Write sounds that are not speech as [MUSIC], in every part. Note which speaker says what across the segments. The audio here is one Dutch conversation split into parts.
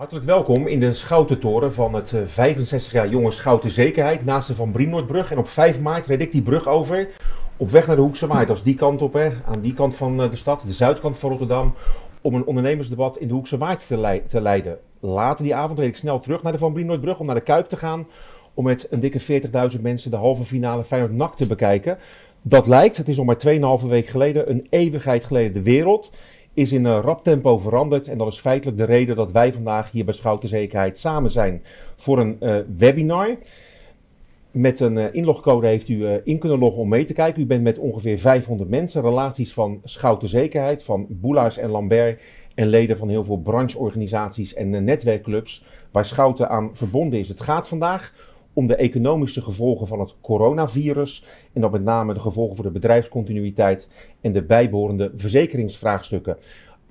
Speaker 1: Hartelijk welkom in de Schoutentoren van het 65 jaar jonge Schouten Zekerheid naast de Van Brienoordbrug. En op 5 maart red ik die brug over op weg naar de Hoekse Maart. Dat is die kant op, hè, aan die kant van de stad, de zuidkant van Rotterdam, om een ondernemersdebat in de Hoekse Maart te, te leiden. Later die avond reed ik snel terug naar de Van Brienoordbrug om naar de Kuip te gaan. Om met een dikke 40.000 mensen de halve finale Feyenoord-NAC te bekijken. Dat lijkt, het is nog maar 2,5 week geleden, een eeuwigheid geleden. De wereld is in een rap tempo veranderd. En dat is feitelijk de reden dat wij vandaag hier bij Schouten Zekerheid samen zijn voor een uh, webinar. Met een uh, inlogcode heeft u uh, in kunnen loggen om mee te kijken. U bent met ongeveer 500 mensen, relaties van Schouten Zekerheid, van Boelaars en Lambert en leden van heel veel brancheorganisaties en netwerkclubs waar Schouten aan verbonden is. Het gaat vandaag om de economische gevolgen van het coronavirus. En dan met name de gevolgen voor de bedrijfscontinuïteit en de bijbehorende verzekeringsvraagstukken.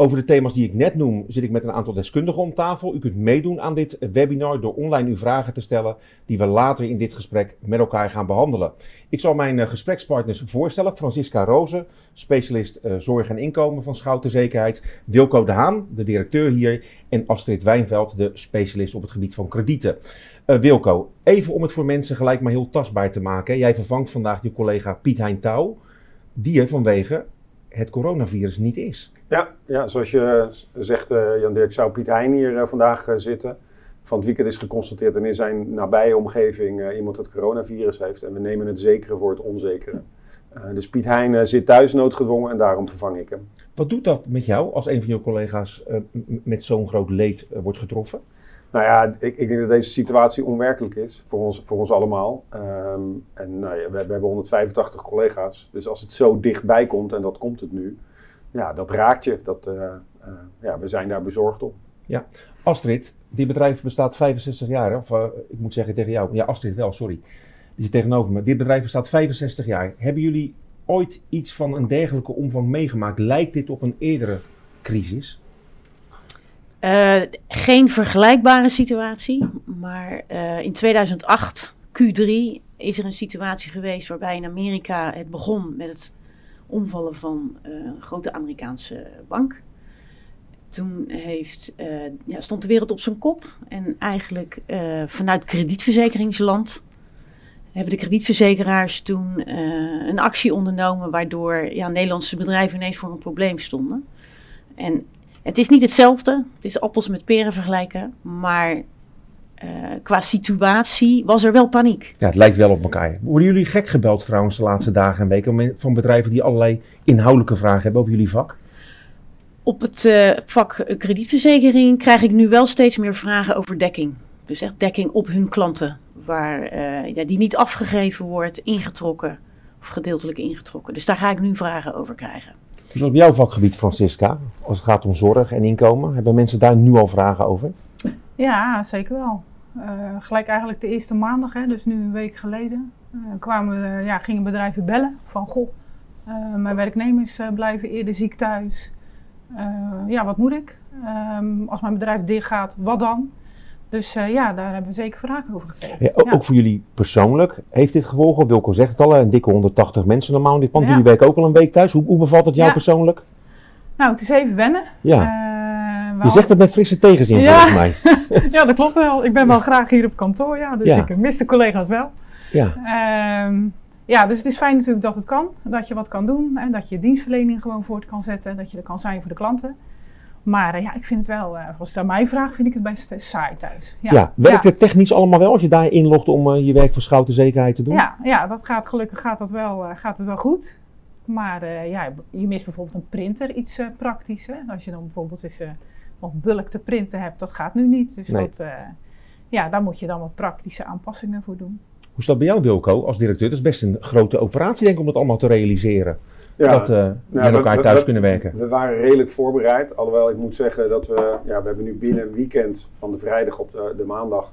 Speaker 1: Over de thema's die ik net noem zit ik met een aantal deskundigen om tafel. U kunt meedoen aan dit webinar door online uw vragen te stellen die we later in dit gesprek met elkaar gaan behandelen. Ik zal mijn uh, gesprekspartners voorstellen. Francisca Rozen, specialist uh, zorg en inkomen van Schouten Zekerheid. Wilco de Haan, de directeur hier. En Astrid Wijnveld, de specialist op het gebied van kredieten. Uh, Wilco, even om het voor mensen gelijk maar heel tastbaar te maken. Jij vervangt vandaag je collega Piet Hein Touw, die er vanwege het coronavirus niet is.
Speaker 2: Ja, ja zoals je zegt, uh, Jan Dirk, zou Piet Hein hier uh, vandaag uh, zitten. Van het weekend is geconstateerd en in zijn nabije omgeving iemand het coronavirus heeft. En we nemen het zekere voor het onzekere. dus Piet Hein zit thuis noodgedwongen en daarom vervang ik hem.
Speaker 1: Wat doet dat met jou als een van je collega's met zo'n groot leed wordt getroffen?
Speaker 2: Nou ja, ik, ik, denk dat deze situatie onwerkelijk is voor ons, voor ons allemaal. Um, en nou ja, we, we, hebben 185 collega's. Dus als het zo dichtbij komt, en dat komt het nu, ja, dat raakt je. Dat, uh, uh, ja, we zijn daar bezorgd op.
Speaker 1: Ja, Astrid, die bedrijf bestaat 65 jaar. Of uh, ik moet zeggen tegen jou, ja Astrid wel, sorry. Die zit tegenover me. Dit bedrijf bestaat 65 jaar. Hebben jullie ooit iets van een dergelijke omvang meegemaakt? Lijkt dit op een eerdere crisis?
Speaker 3: Uh, geen vergelijkbare situatie, maar uh, in 2008, Q3, is er een situatie geweest waarbij in Amerika het begon met het omvallen van uh, een grote Amerikaanse bank. Toen heeft, ja, stond de wereld op zijn kop en eigenlijk vanuit kredietverzekeringsland hebben de kredietverzekeraars toen een actie ondernomen waardoor ja, Nederlandse bedrijven ineens voor een probleem stonden. En het is niet hetzelfde. Het is appels met peren vergelijken. Maar uh, qua situatie was er wel paniek.
Speaker 1: Ja, het lijkt wel op elkaar. Worden jullie gek gebeld trouwens de laatste dagen en weken van bedrijven die allerlei inhoudelijke vragen hebben over jullie vak?
Speaker 3: Op het uh, vak kredietverzekering krijg ik nu wel steeds meer vragen over dekking. Dus echt dekking op hun klanten, waar, uh, ja, die niet afgegeven wordt, ingetrokken of gedeeltelijk ingetrokken. Dus daar ga ik nu vragen over krijgen.
Speaker 1: Dus op jouw vakgebied, Francisca, als het gaat om zorg en inkomen, hebben mensen daar nu al vragen over?
Speaker 4: Ja, zeker wel. Uh, gelijk eigenlijk de eerste maandag, hè, dus nu een week geleden, uh, kwamen, ja, gingen bedrijven bellen van goh, uh, mijn werknemers blijven eerder ziek thuis. ja, wat moet ik? Um, als mijn bedrijf dicht gaat, wat dan? Dus uh, ja, daar hebben we zeker vragen over gekregen.
Speaker 1: Ja, ook, ja. ook, voor jullie persoonlijk heeft dit gevolgen? Wilco zegt het al, een dikke 180 mensen normaal in dit pand. Ja. Jullie werken ook al een week thuis. Hoe, hoe bevalt het jou persoonlijk?
Speaker 4: Nou, het is even wennen.
Speaker 1: Ja. Je zegt het met frisse tegenzin volgens mij. [LAUGHS]
Speaker 4: ja, dat klopt wel. Ik ben wel graag hier op kantoor, ja. Dus ik mis de collega's wel.
Speaker 1: Ja.
Speaker 4: Um, ja, dus het is fijn natuurlijk dat het kan. Dat je wat kan doen. En dat je dienstverlening gewoon voort kan zetten. Dat je er kan zijn voor de klanten. Maar uh, ja, ik vind het wel, uh, als het aan mij vraagt, vind ik het best uh, saai thuis.
Speaker 1: Ja, ja werkt ja. het technisch allemaal wel als je daar inlogt om je werk voor schouten zekerheid te doen?
Speaker 4: Ja, ja dat gaat, gelukkig gaat, dat wel, gaat het wel goed. Maar ja, je mist bijvoorbeeld een printer, iets praktisch. Hè? Als je dan bijvoorbeeld eens nog bulk te printen hebt, dat gaat nu niet. Dus nee. dat, ja, daar moet je dan wat praktische aanpassingen voor doen.
Speaker 1: Hoe is dat bij jou, Wilco, als directeur? Dat is best een grote operatie, denk ik, om dat allemaal te realiseren ja, dat uh, nou, met elkaar we, thuis
Speaker 2: we,
Speaker 1: kunnen werken?
Speaker 2: We waren redelijk voorbereid. Alhoewel ik moet zeggen dat we, ja, we hebben nu binnen een weekend van de vrijdag op de, de maandag,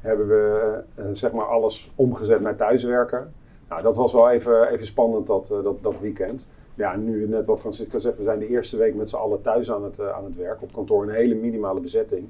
Speaker 2: hebben we uh, zeg maar alles omgezet naar thuiswerken. Nou, dat was wel even, even spannend dat, uh, dat, dat weekend. Ja, nu net wat Francisca zegt, we zijn de eerste week met z'n allen thuis aan het, aan het werk. Op kantoor een hele minimale bezetting.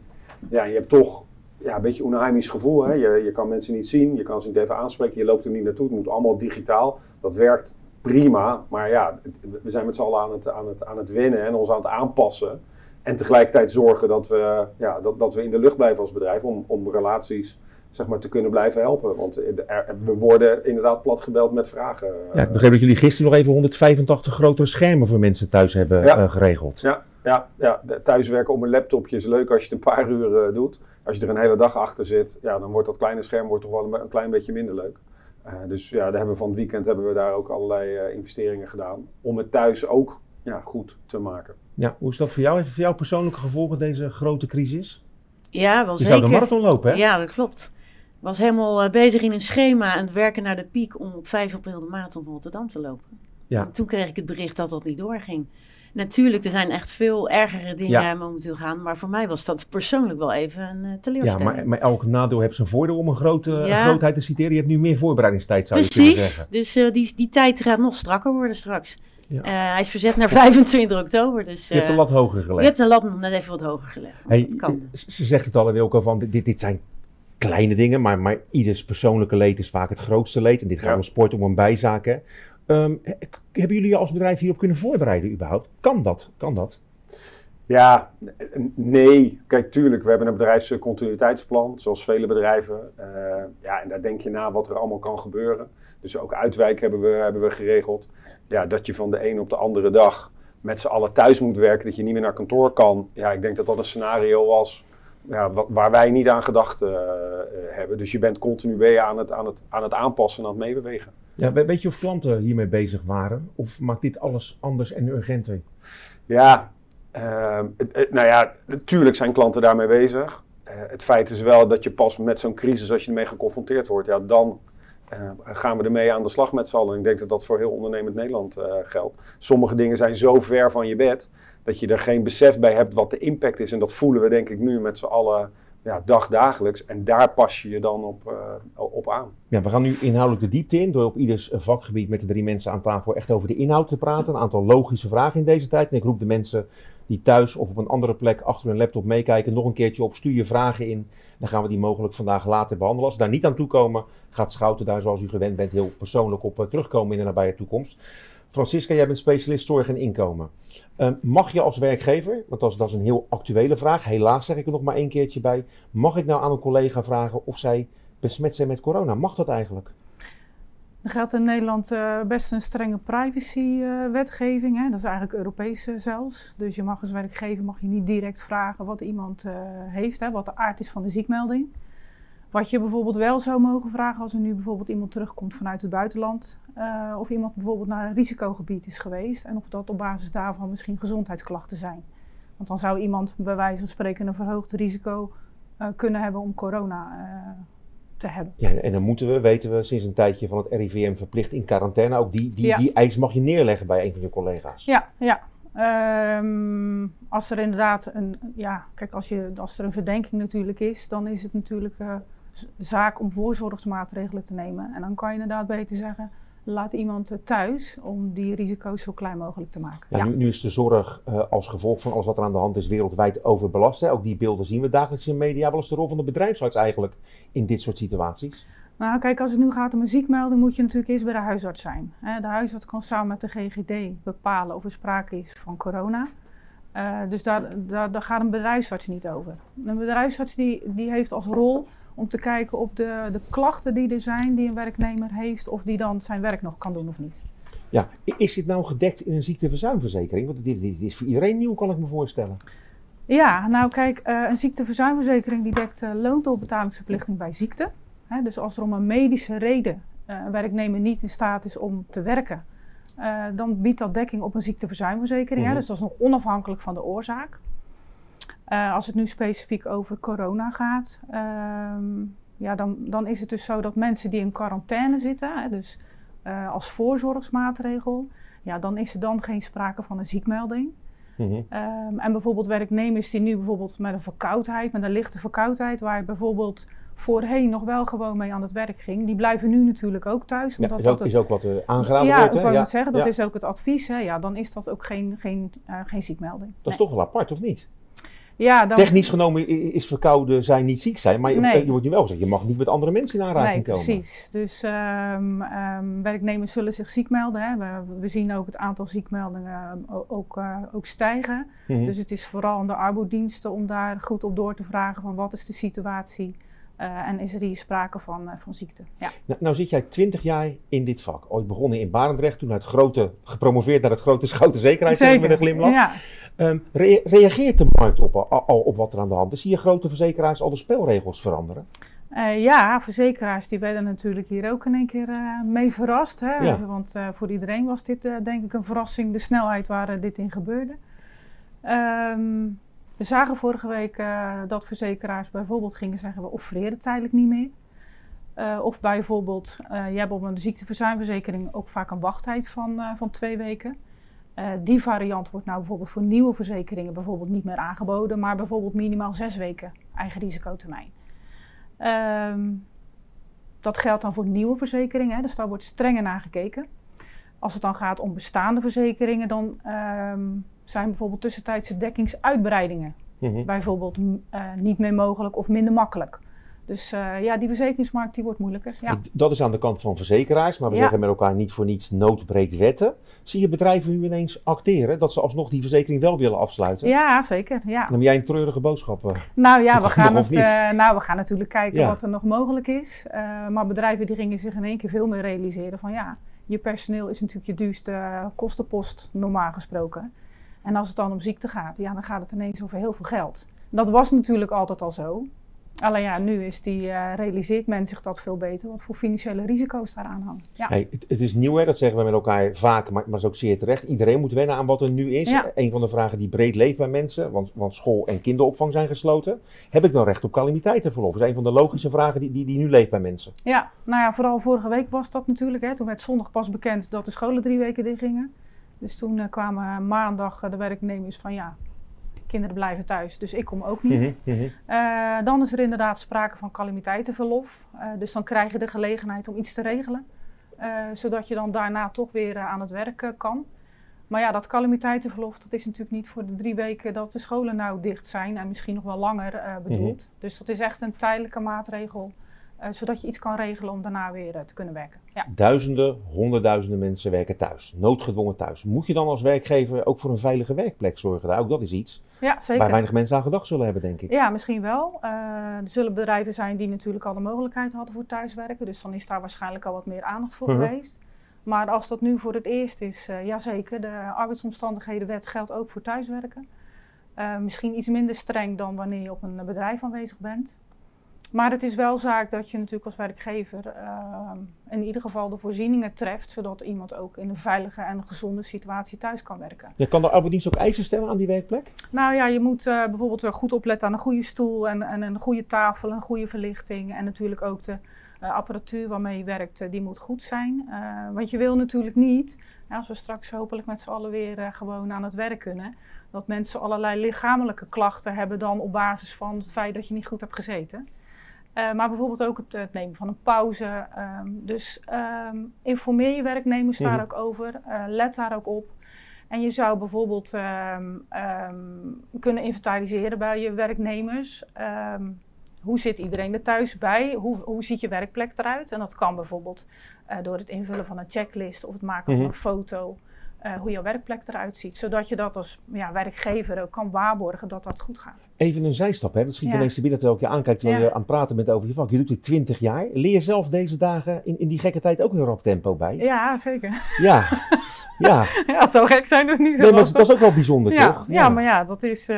Speaker 2: Ja, je hebt toch ja, een beetje een onheimisch gevoel. Hè? Je, je kan mensen niet zien, je kan ze niet even aanspreken, je loopt er niet naartoe. Het moet allemaal digitaal. Dat werkt prima. Maar ja, we zijn met z'n allen aan het, aan, het, aan het winnen en ons aan het aanpassen. En tegelijkertijd zorgen dat we, ja, dat, dat we in de lucht blijven als bedrijf om, om relaties zeg maar, te kunnen blijven helpen. Want er, we worden inderdaad plat gebeld met vragen.
Speaker 1: Ja, ik begreep dat jullie gisteren nog even 185 grotere schermen voor mensen thuis hebben
Speaker 2: Ja.
Speaker 1: geregeld.
Speaker 2: Ja, ja, ja, thuiswerken op een laptopje is leuk als je het een paar uur eh, doet. Als je er een hele dag achter zit, ja, dan wordt dat kleine scherm wordt toch wel een, een klein beetje minder leuk. Eh, dus ja, daar hebben we van het weekend hebben we daar ook allerlei eh, investeringen gedaan. Om het thuis ook ja, goed te maken.
Speaker 1: Ja, hoe is dat voor jou? Even voor jou persoonlijke gevolgen deze grote crisis?
Speaker 3: Ja, wel
Speaker 1: Je zou de
Speaker 3: zeker.
Speaker 1: marathon lopen, hè?
Speaker 3: Ja, dat klopt. Was helemaal eh, bezig in een schema het werken naar de piek om op 5 april de marathon van Rotterdam te lopen.
Speaker 1: Ja.
Speaker 3: En toen kreeg ik het bericht dat dat niet doorging. Natuurlijk, er zijn echt veel ergere dingen
Speaker 1: Ja.
Speaker 3: momenteel gaan, maar voor mij was dat persoonlijk wel even een eh,
Speaker 1: Ja,
Speaker 3: teleurstelling.
Speaker 1: maar, maar elk nadeel heeft zijn voordeel om een grote een
Speaker 3: Ja.
Speaker 1: grootheid te citeren. Je hebt nu meer voorbereidingstijd, zou je kunnen
Speaker 3: Precies,
Speaker 1: zeggen.
Speaker 3: dus eh, die, die tijd gaat nog strakker worden straks.
Speaker 1: Ja.
Speaker 3: Hij is verzet naar [LAUGHS] 25 oktober, dus
Speaker 1: Je hebt de lat hoger
Speaker 3: je
Speaker 1: gelegd.
Speaker 3: hebt de lat net even wat hoger gelegd.
Speaker 1: Hey,
Speaker 3: dat kan.
Speaker 1: ze ze zegt het al, Wilco, van dit, dit zijn kleine dingen, maar, maar ieders persoonlijke leed is vaak het grootste leed. En dit gaat
Speaker 2: Ja.
Speaker 1: om sport, om een bijzaken. Ehm, he- hebben jullie je als bedrijf hierop kunnen voorbereiden überhaupt? Kan dat? Kan dat?
Speaker 2: Ja, nee. Kijk, tuurlijk, we hebben een bedrijfscontinuïteitsplan, zoals vele bedrijven. Eh, ja, en daar denk je na wat er allemaal kan gebeuren. Dus ook uitwijk hebben we, hebben we geregeld. Ja, dat je van de een op de andere dag met z'n allen thuis moet werken, dat je niet meer naar kantoor kan. Ja, ik denk dat dat een scenario was ja, wa- waar wij niet aan gedacht eh, eh, hebben. Dus je bent continu aan, het, aan, het, aan het aanpassen en aan het meebewegen.
Speaker 1: Ja, we- weet je of klanten hiermee bezig waren? Of maakt dit alles anders en urgenter?
Speaker 2: Ja, ehm, nou ja, natuurlijk zijn klanten daarmee bezig. Eh, het feit is wel dat je pas met zo'n crisis, als je ermee geconfronteerd wordt, ja, dan gaan we ermee aan de slag met z'n allen. En ik denk dat dat voor heel ondernemend Nederland geldt. Sommige dingen zijn zo ver van je bed dat je er geen besef bij hebt wat de impact is. En dat voelen we denk ik nu met z'n allen ja, dagdagelijks. En daar pas je je dan op, eh, op aan.
Speaker 1: Ja, we gaan nu inhoudelijk de diepte in door op ieders eh, vakgebied met de drie mensen aan tafel echt over de inhoud te praten. Een aantal logische vragen in deze tijd. En ik roep de mensen die thuis of op een andere plek achter hun laptop meekijken nog een keertje op. Stuur je vragen in. Dan gaan we die mogelijk vandaag later behandelen. Als we daar niet aan toe komen, gaat Schouten daar zoals u gewend bent heel persoonlijk op eh, terugkomen in de nabije toekomst. Francisca, jij bent specialist zorg en inkomen. Eh, mag je als werkgever, want dat is, dat is een heel actuele vraag, helaas zeg ik er nog maar één keertje bij. Mag ik nou aan een collega vragen of zij besmet zijn met corona? Mag dat eigenlijk?
Speaker 4: Er geldt in Nederland eh, best een strenge privacy-wetgeving. hè. dat is eigenlijk Europees eh, zelfs. Dus je mag als werkgever mag je niet direct vragen wat iemand eh, heeft, hè, wat de aard is van de ziekmelding. Wat je bijvoorbeeld wel zou mogen vragen als er nu bijvoorbeeld iemand terugkomt vanuit het buitenland. eh, of iemand bijvoorbeeld naar een risicogebied is geweest. En of dat op basis daarvan misschien gezondheidsklachten zijn. Want dan zou iemand bij wijze van spreken een verhoogd risico eh, kunnen hebben om corona eh, te hebben.
Speaker 1: Ja, en dan moeten we, weten we sinds een tijdje van het RIVM verplicht in quarantaine. Ook die, die,
Speaker 4: Ja.
Speaker 1: die eis mag je neerleggen bij een van je collega's.
Speaker 4: Ja, ja. Ehm, als er inderdaad een, ja, kijk, als, je, als er een verdenking natuurlijk is, dan is het natuurlijk zaak om voorzorgsmaatregelen te nemen. En dan kan je inderdaad beter zeggen, laat iemand thuis om die risico's zo klein mogelijk te maken.
Speaker 1: Ja,
Speaker 4: Ja,
Speaker 1: Nu, nu is de zorg eh, als gevolg van alles wat er aan de hand is wereldwijd overbelast. Hè. Ook die beelden zien we dagelijks in de media. Wat is de rol van de bedrijfsarts eigenlijk in dit soort situaties?
Speaker 4: Nou, kijk, als het nu gaat om een ziekmelding, moet je natuurlijk eerst bij de huisarts zijn. Hè, De huisarts kan samen met de GGD bepalen of er sprake is van corona. Eh, dus daar, daar, daar gaat een bedrijfsarts niet over. Een bedrijfsarts die, die heeft als rol om te kijken op de, de klachten die er zijn, die een werknemer heeft, of die dan zijn werk nog kan doen of niet.
Speaker 1: Ja, is dit nou gedekt in een ziekteverzuimverzekering? Want dit, dit is voor iedereen nieuw, kan ik me voorstellen.
Speaker 4: Ja, nou kijk, eh, een ziekteverzuimverzekering die dekt eh, loondoorbetalingsverplichting bij ziekte. Dus als er om een medische reden eh, een werknemer niet in staat is om te werken, dan biedt dat dekking op een ziekteverzuimverzekering.
Speaker 1: Mhm.
Speaker 4: dus dat is nog onafhankelijk van de oorzaak. Eh, als het nu specifiek over corona gaat, ehm, ja, dan, dan is het dus zo dat mensen die in quarantaine zitten, hè, dus eh, als voorzorgsmaatregel, ja, dan is er dan geen sprake van een ziekmelding.
Speaker 1: Mhm.
Speaker 4: Ehm, en bijvoorbeeld werknemers die nu bijvoorbeeld met een verkoudheid, met een lichte verkoudheid, waar je bijvoorbeeld voorheen nog wel gewoon mee aan het werk ging, die blijven nu natuurlijk ook thuis.
Speaker 1: Ja,
Speaker 4: Omdat
Speaker 1: is, ook,
Speaker 4: dat het,
Speaker 1: is ook wat eh, aangeraden
Speaker 4: ja,
Speaker 1: wordt.
Speaker 4: ik wou
Speaker 1: Ja,
Speaker 4: net zeggen, dat
Speaker 1: ja.
Speaker 4: is ook het advies. Hè? Ja, dan is dat ook geen, geen, geen ziekmelding.
Speaker 1: Dat is toch wel apart, of niet?
Speaker 4: Ja, dan,
Speaker 1: Technisch genomen is verkouden zijn niet ziek zijn, maar je,
Speaker 4: Nee.
Speaker 1: je wordt nu wel gezegd, je mag niet met andere mensen in aanraking
Speaker 4: Nee,
Speaker 1: komen.
Speaker 4: precies. Dus ehm, ehm, werknemers zullen zich ziek melden. Hè. We, we zien ook het aantal ziekmeldingen ehm, ook, eh, ook stijgen.
Speaker 1: Mhm.
Speaker 4: Dus het is vooral aan de arbodiensten om daar goed op door te vragen van wat is de situatie eh, en is er hier sprake van, eh, van ziekte. Ja.
Speaker 1: Nou, nou zit jij 20 jaar in dit vak. Ooit begonnen in Barendrecht, toen uit het grote, gepromoveerd naar het grote [LAUGHS] schouten zekerheid, we met een glimlach.
Speaker 4: Ja.
Speaker 1: Ehm, rea- reageert de markt op, al, al op wat er aan de hand is? Zie je grote verzekeraars al de spelregels veranderen?
Speaker 4: Eh, ja, verzekeraars die werden natuurlijk hier ook in één keer eh, mee verrast. Hè?
Speaker 1: Ja.
Speaker 4: Want eh, voor iedereen was dit denk ik een verrassing, de snelheid waar dit in gebeurde. Ehm, we zagen vorige week dat verzekeraars bijvoorbeeld gingen zeggen we offeren het tijdelijk niet meer. Of bijvoorbeeld, eh, je hebt op een ziekteverzuimverzekering ook vaak een wachttijd van, van twee weken. Eh, die variant wordt nou bijvoorbeeld voor nieuwe verzekeringen bijvoorbeeld niet meer aangeboden, maar bijvoorbeeld minimaal zes weken eigen risicotermijn. Ehm, dat geldt dan voor nieuwe verzekeringen, hè, dus daar wordt strenger naar gekeken. Als het dan gaat om bestaande verzekeringen, dan ehm, zijn bijvoorbeeld tussentijdse dekkingsuitbreidingen
Speaker 1: Mhm.
Speaker 4: bijvoorbeeld eh, niet meer mogelijk of minder makkelijk. Dus eh, ja, die verzekeringsmarkt die wordt moeilijker. Ja.
Speaker 1: Dat is aan de kant van verzekeraars, maar we
Speaker 4: Ja.
Speaker 1: zeggen met elkaar niet voor niets nood breekt wetten. Zie je bedrijven nu ineens acteren dat ze alsnog die verzekering wel willen afsluiten?
Speaker 4: ja, zeker. Ja.
Speaker 1: Dan heb jij een treurige boodschap. eh.
Speaker 4: Nou ja, we gaan, het, eh, nou, we gaan natuurlijk kijken
Speaker 1: Ja.
Speaker 4: wat er nog mogelijk is. Maar bedrijven die gingen zich in één keer veel meer realiseren van ja, je personeel is natuurlijk je duurste kostenpost normaal gesproken. En als het dan om ziekte gaat, ja, dan gaat het ineens over heel veel geld. Dat was natuurlijk altijd al zo. Alleen ja, nu is die, eh, realiseert men zich dat veel beter, wat voor financiële risico's daaraan hangen. Ja.
Speaker 1: Hey, het, het is nieuw, hè? dat zeggen we met elkaar vaak, maar, maar is ook zeer terecht. Iedereen moet wennen aan wat er nu is.
Speaker 4: Ja.
Speaker 1: Een van de vragen die breed leeft bij mensen, want, want school en kinderopvang zijn gesloten. Heb ik dan recht op calamiteitenverlof? Dat is een van de logische vragen die, die, die nu leeft bij mensen.
Speaker 4: Ja, nou ja, vooral vorige week was dat natuurlijk. Hè. Toen werd zondag pas bekend dat de scholen drie weken dicht gingen. Dus toen eh, kwamen maandag eh, de werknemers van ja, kinderen blijven thuis, dus ik kom ook niet.
Speaker 1: Mhm, mhm.
Speaker 4: Eh, dan is er inderdaad sprake van calamiteitenverlof. Eh, dus dan krijg je de gelegenheid om iets te regelen. eh, zodat je dan daarna toch weer aan het werk kan. Maar ja, dat calamiteitenverlof, dat is natuurlijk niet voor de drie weken dat de scholen nou dicht zijn. En misschien nog wel langer bedoeld. Dus dat is echt een tijdelijke maatregel. Eh, zodat je iets kan regelen om daarna weer eh, te kunnen werken. Ja.
Speaker 1: Duizenden, honderdduizenden mensen werken thuis. Noodgedwongen thuis. Moet je dan als werkgever ook voor een veilige werkplek zorgen? Nou, ook dat is iets
Speaker 4: ja,
Speaker 1: waar
Speaker 4: zeker.
Speaker 1: weinig mensen aan gedacht zullen hebben, denk ik.
Speaker 4: Ja, misschien wel. Eh, er zullen bedrijven zijn die natuurlijk al de mogelijkheid hadden voor thuiswerken. Dus dan is daar waarschijnlijk al wat meer aandacht voor
Speaker 1: Mhm.
Speaker 4: geweest. Maar als dat nu voor het eerst is, eh jazeker. De arbeidsomstandighedenwet geldt ook voor thuiswerken. Misschien iets minder streng dan wanneer je op een bedrijf aanwezig bent. Maar het is wel zaak dat je natuurlijk als werkgever eh, in ieder geval de voorzieningen treft, zodat iemand ook in een veilige en gezonde situatie thuis kan werken.
Speaker 1: Ja, kan de arbeidsdienst ook eisen stellen aan die werkplek?
Speaker 4: Nou ja, je moet eh, bijvoorbeeld wel goed opletten aan een goede stoel en, en een goede tafel, een goede verlichting. En natuurlijk ook de eh, apparatuur waarmee je werkt, eh, die moet goed zijn. Eh, want je wil natuurlijk niet, als we straks hopelijk met z'n allen weer eh, gewoon aan het werk kunnen, dat mensen allerlei lichamelijke klachten hebben dan op basis van het feit dat je niet goed hebt gezeten. Eh, maar bijvoorbeeld ook het, het nemen van een pauze. ehm, dus ehm, informeer je werknemers daar
Speaker 1: Mhm.
Speaker 4: ook over. eh, let daar ook op. En je zou bijvoorbeeld ehm, kunnen inventariseren bij je werknemers. Hoe zit iedereen er thuis bij? Hoe, hoe ziet je werkplek eruit? En dat kan bijvoorbeeld eh, door het invullen van een checklist of het maken
Speaker 1: Mhm.
Speaker 4: van een foto. Eh, hoe jouw werkplek eruit ziet. Zodat je dat als ja, werkgever ook kan waarborgen dat dat goed gaat.
Speaker 1: Even een zijstap, hè? dat schiet
Speaker 4: Ja.
Speaker 1: ineens te binnen terwijl ik je aankijkt terwijl
Speaker 4: Ja.
Speaker 1: je aan het praten bent over je vak. Je doet dit 20 jaar. Leer je zelf deze dagen in, in die gekke tijd ook een rap tempo bij?
Speaker 4: Ja, zeker.
Speaker 1: Ja, ja. [LAUGHS]
Speaker 4: Ja, het zou gek zijn, dus niet zo.
Speaker 1: Nee, maar dat is- ook wel bijzonder,
Speaker 4: ja,
Speaker 1: toch?
Speaker 4: ja. maar ja, dat is, eh,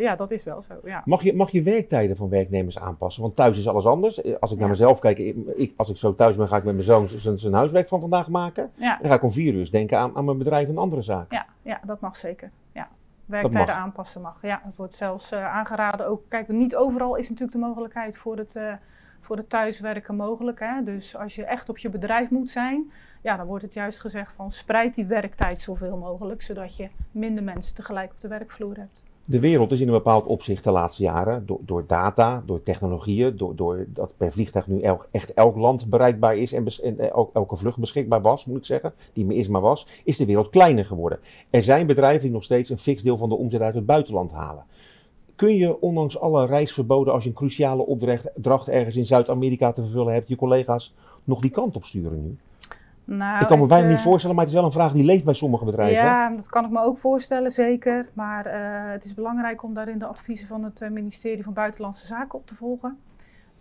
Speaker 4: ja, dat is wel zo. Ja.
Speaker 1: Mag je, mag je werktijden van werknemers aanpassen? Want thuis is alles anders. Eh, Als ik naar
Speaker 4: Ja.
Speaker 1: mezelf kijk, ik, als ik zo thuis ben, ga ik met mijn zoon zijn, zijn huiswerk van vandaag maken.
Speaker 4: Ja,
Speaker 1: Dan ga ik om vier uur denken aan, aan mijn bedrijf en andere zaken.
Speaker 4: ja, ja, dat mag zeker. Ja. Werktijden
Speaker 1: mag.
Speaker 4: aanpassen mag. Ja, het wordt zelfs eh, aangeraden. Ook, kijk, niet overal is natuurlijk de mogelijkheid voor het, eh, voor het thuiswerken mogelijk. Hè? Dus als je echt op je bedrijf moet zijn, ja, dan wordt het juist gezegd van spreid die werktijd zoveel mogelijk, zodat je minder mensen tegelijk op de werkvloer hebt.
Speaker 1: De wereld is in een bepaald opzicht de laatste jaren, door, door data, door technologieën, door, door dat per vliegtuig nu echt elk land bereikbaar is en, bes- eh, elk- elke vlucht beschikbaar was, moet ik zeggen, die meer is maar was, is de wereld kleiner geworden. Er zijn bedrijven die nog steeds een fix deel van de omzet uit het buitenland halen. Kun je ondanks alle reisverboden, als je een cruciale opdracht ergens in Zuid-Amerika te vervullen hebt, je collega's nog die kant op sturen nu?
Speaker 4: Nou,
Speaker 1: ik kan me bijna
Speaker 4: eh,
Speaker 1: niet voorstellen, maar het is wel een vraag die leeft bij sommige bedrijven.
Speaker 4: Ja, dat kan ik me ook voorstellen, zeker. Maar eh, het is belangrijk om daarin de adviezen van het eh, ministerie van Buitenlandse Zaken op te volgen.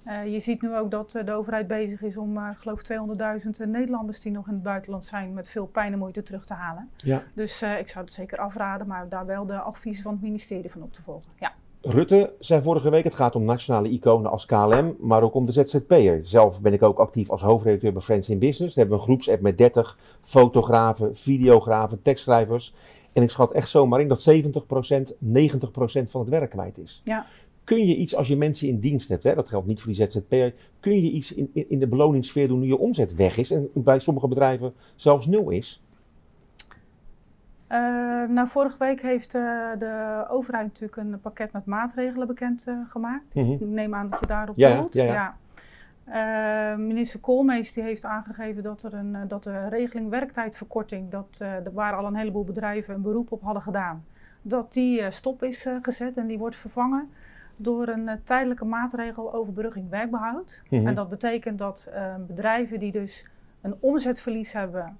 Speaker 4: Eh, je ziet nu ook dat eh, de overheid bezig is om, eh, ik geloof 200.000 Nederlanders die nog in het buitenland zijn met veel pijn en moeite terug te halen.
Speaker 1: Ja.
Speaker 4: Dus eh, ik zou het zeker afraden, maar daar wel de adviezen van het ministerie van op te volgen. Ja.
Speaker 1: Rutte zei vorige week, het gaat om nationale iconen als KLM, maar ook om de ZZP'er. Zelf ben ik ook actief als hoofdredacteur bij Friends in Business. We hebben een groepsapp met 30 fotografen, videografen, tekstschrijvers. En ik schat echt zomaar in dat 70%, 90% van het werk kwijt is.
Speaker 4: Ja.
Speaker 1: Kun je iets, als je mensen in dienst hebt, hè, dat geldt niet voor die ZZP'er, kun je iets in, in, in de beloningssfeer doen nu je omzet weg is en bij sommige bedrijven zelfs nul is?
Speaker 4: Eh, nou, vorige week heeft eh, de overheid natuurlijk een pakket met maatregelen bekend eh, gemaakt.
Speaker 1: Mhm.
Speaker 4: Ik neem aan dat je daarop doelt.
Speaker 1: ja, ja.
Speaker 4: Minister Koolmees die heeft aangegeven dat, er een, dat de regeling werktijdverkorting, dat, er waar al een heleboel bedrijven een beroep op hadden gedaan, dat die stop is gezet en die wordt vervangen door een tijdelijke maatregel overbrugging werkbehoud.
Speaker 1: Mhm.
Speaker 4: En dat betekent dat bedrijven die dus een omzetverlies hebben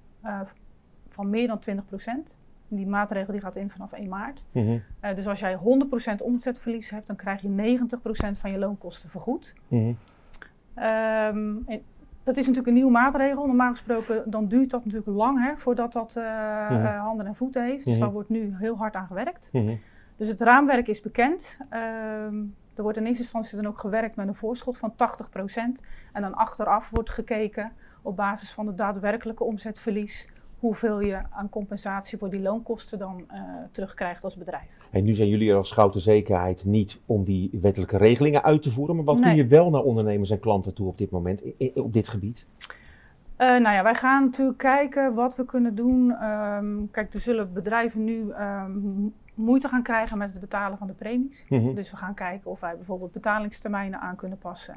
Speaker 4: van meer dan 20%, die maatregel die gaat in vanaf 1 maart.
Speaker 1: Mhm.
Speaker 4: Eh, dus als jij 100% omzetverlies hebt, dan krijg je 90% van je loonkosten vergoed.
Speaker 1: Mhm.
Speaker 4: Ehm, en dat is natuurlijk een nieuwe maatregel. Normaal gesproken dan duurt dat natuurlijk lang hè, voordat dat eh,
Speaker 1: Mhm.
Speaker 4: eh, handen en voeten heeft. Dus daar wordt nu heel hard aan gewerkt. Dus het raamwerk is bekend. Ehm, er wordt in eerste instantie dan ook gewerkt met een voorschot van 80%. En dan achteraf wordt gekeken op basis van het daadwerkelijke omzetverlies. Hoeveel je aan compensatie voor die loonkosten dan eh, terugkrijgt als bedrijf.
Speaker 1: En nu zijn jullie er als Schouten Zekerheid niet om die wettelijke regelingen uit te voeren. Maar wat
Speaker 4: Nee.
Speaker 1: kun je wel naar ondernemers en klanten toe op dit moment, op dit gebied?
Speaker 4: Eh, nou ja, wij gaan natuurlijk kijken wat we kunnen doen. Ehm, kijk, er zullen bedrijven nu ehm, moeite gaan krijgen met het betalen van de premies.
Speaker 1: Mhm.
Speaker 4: Dus we gaan kijken of wij bijvoorbeeld betalingstermijnen aan kunnen passen.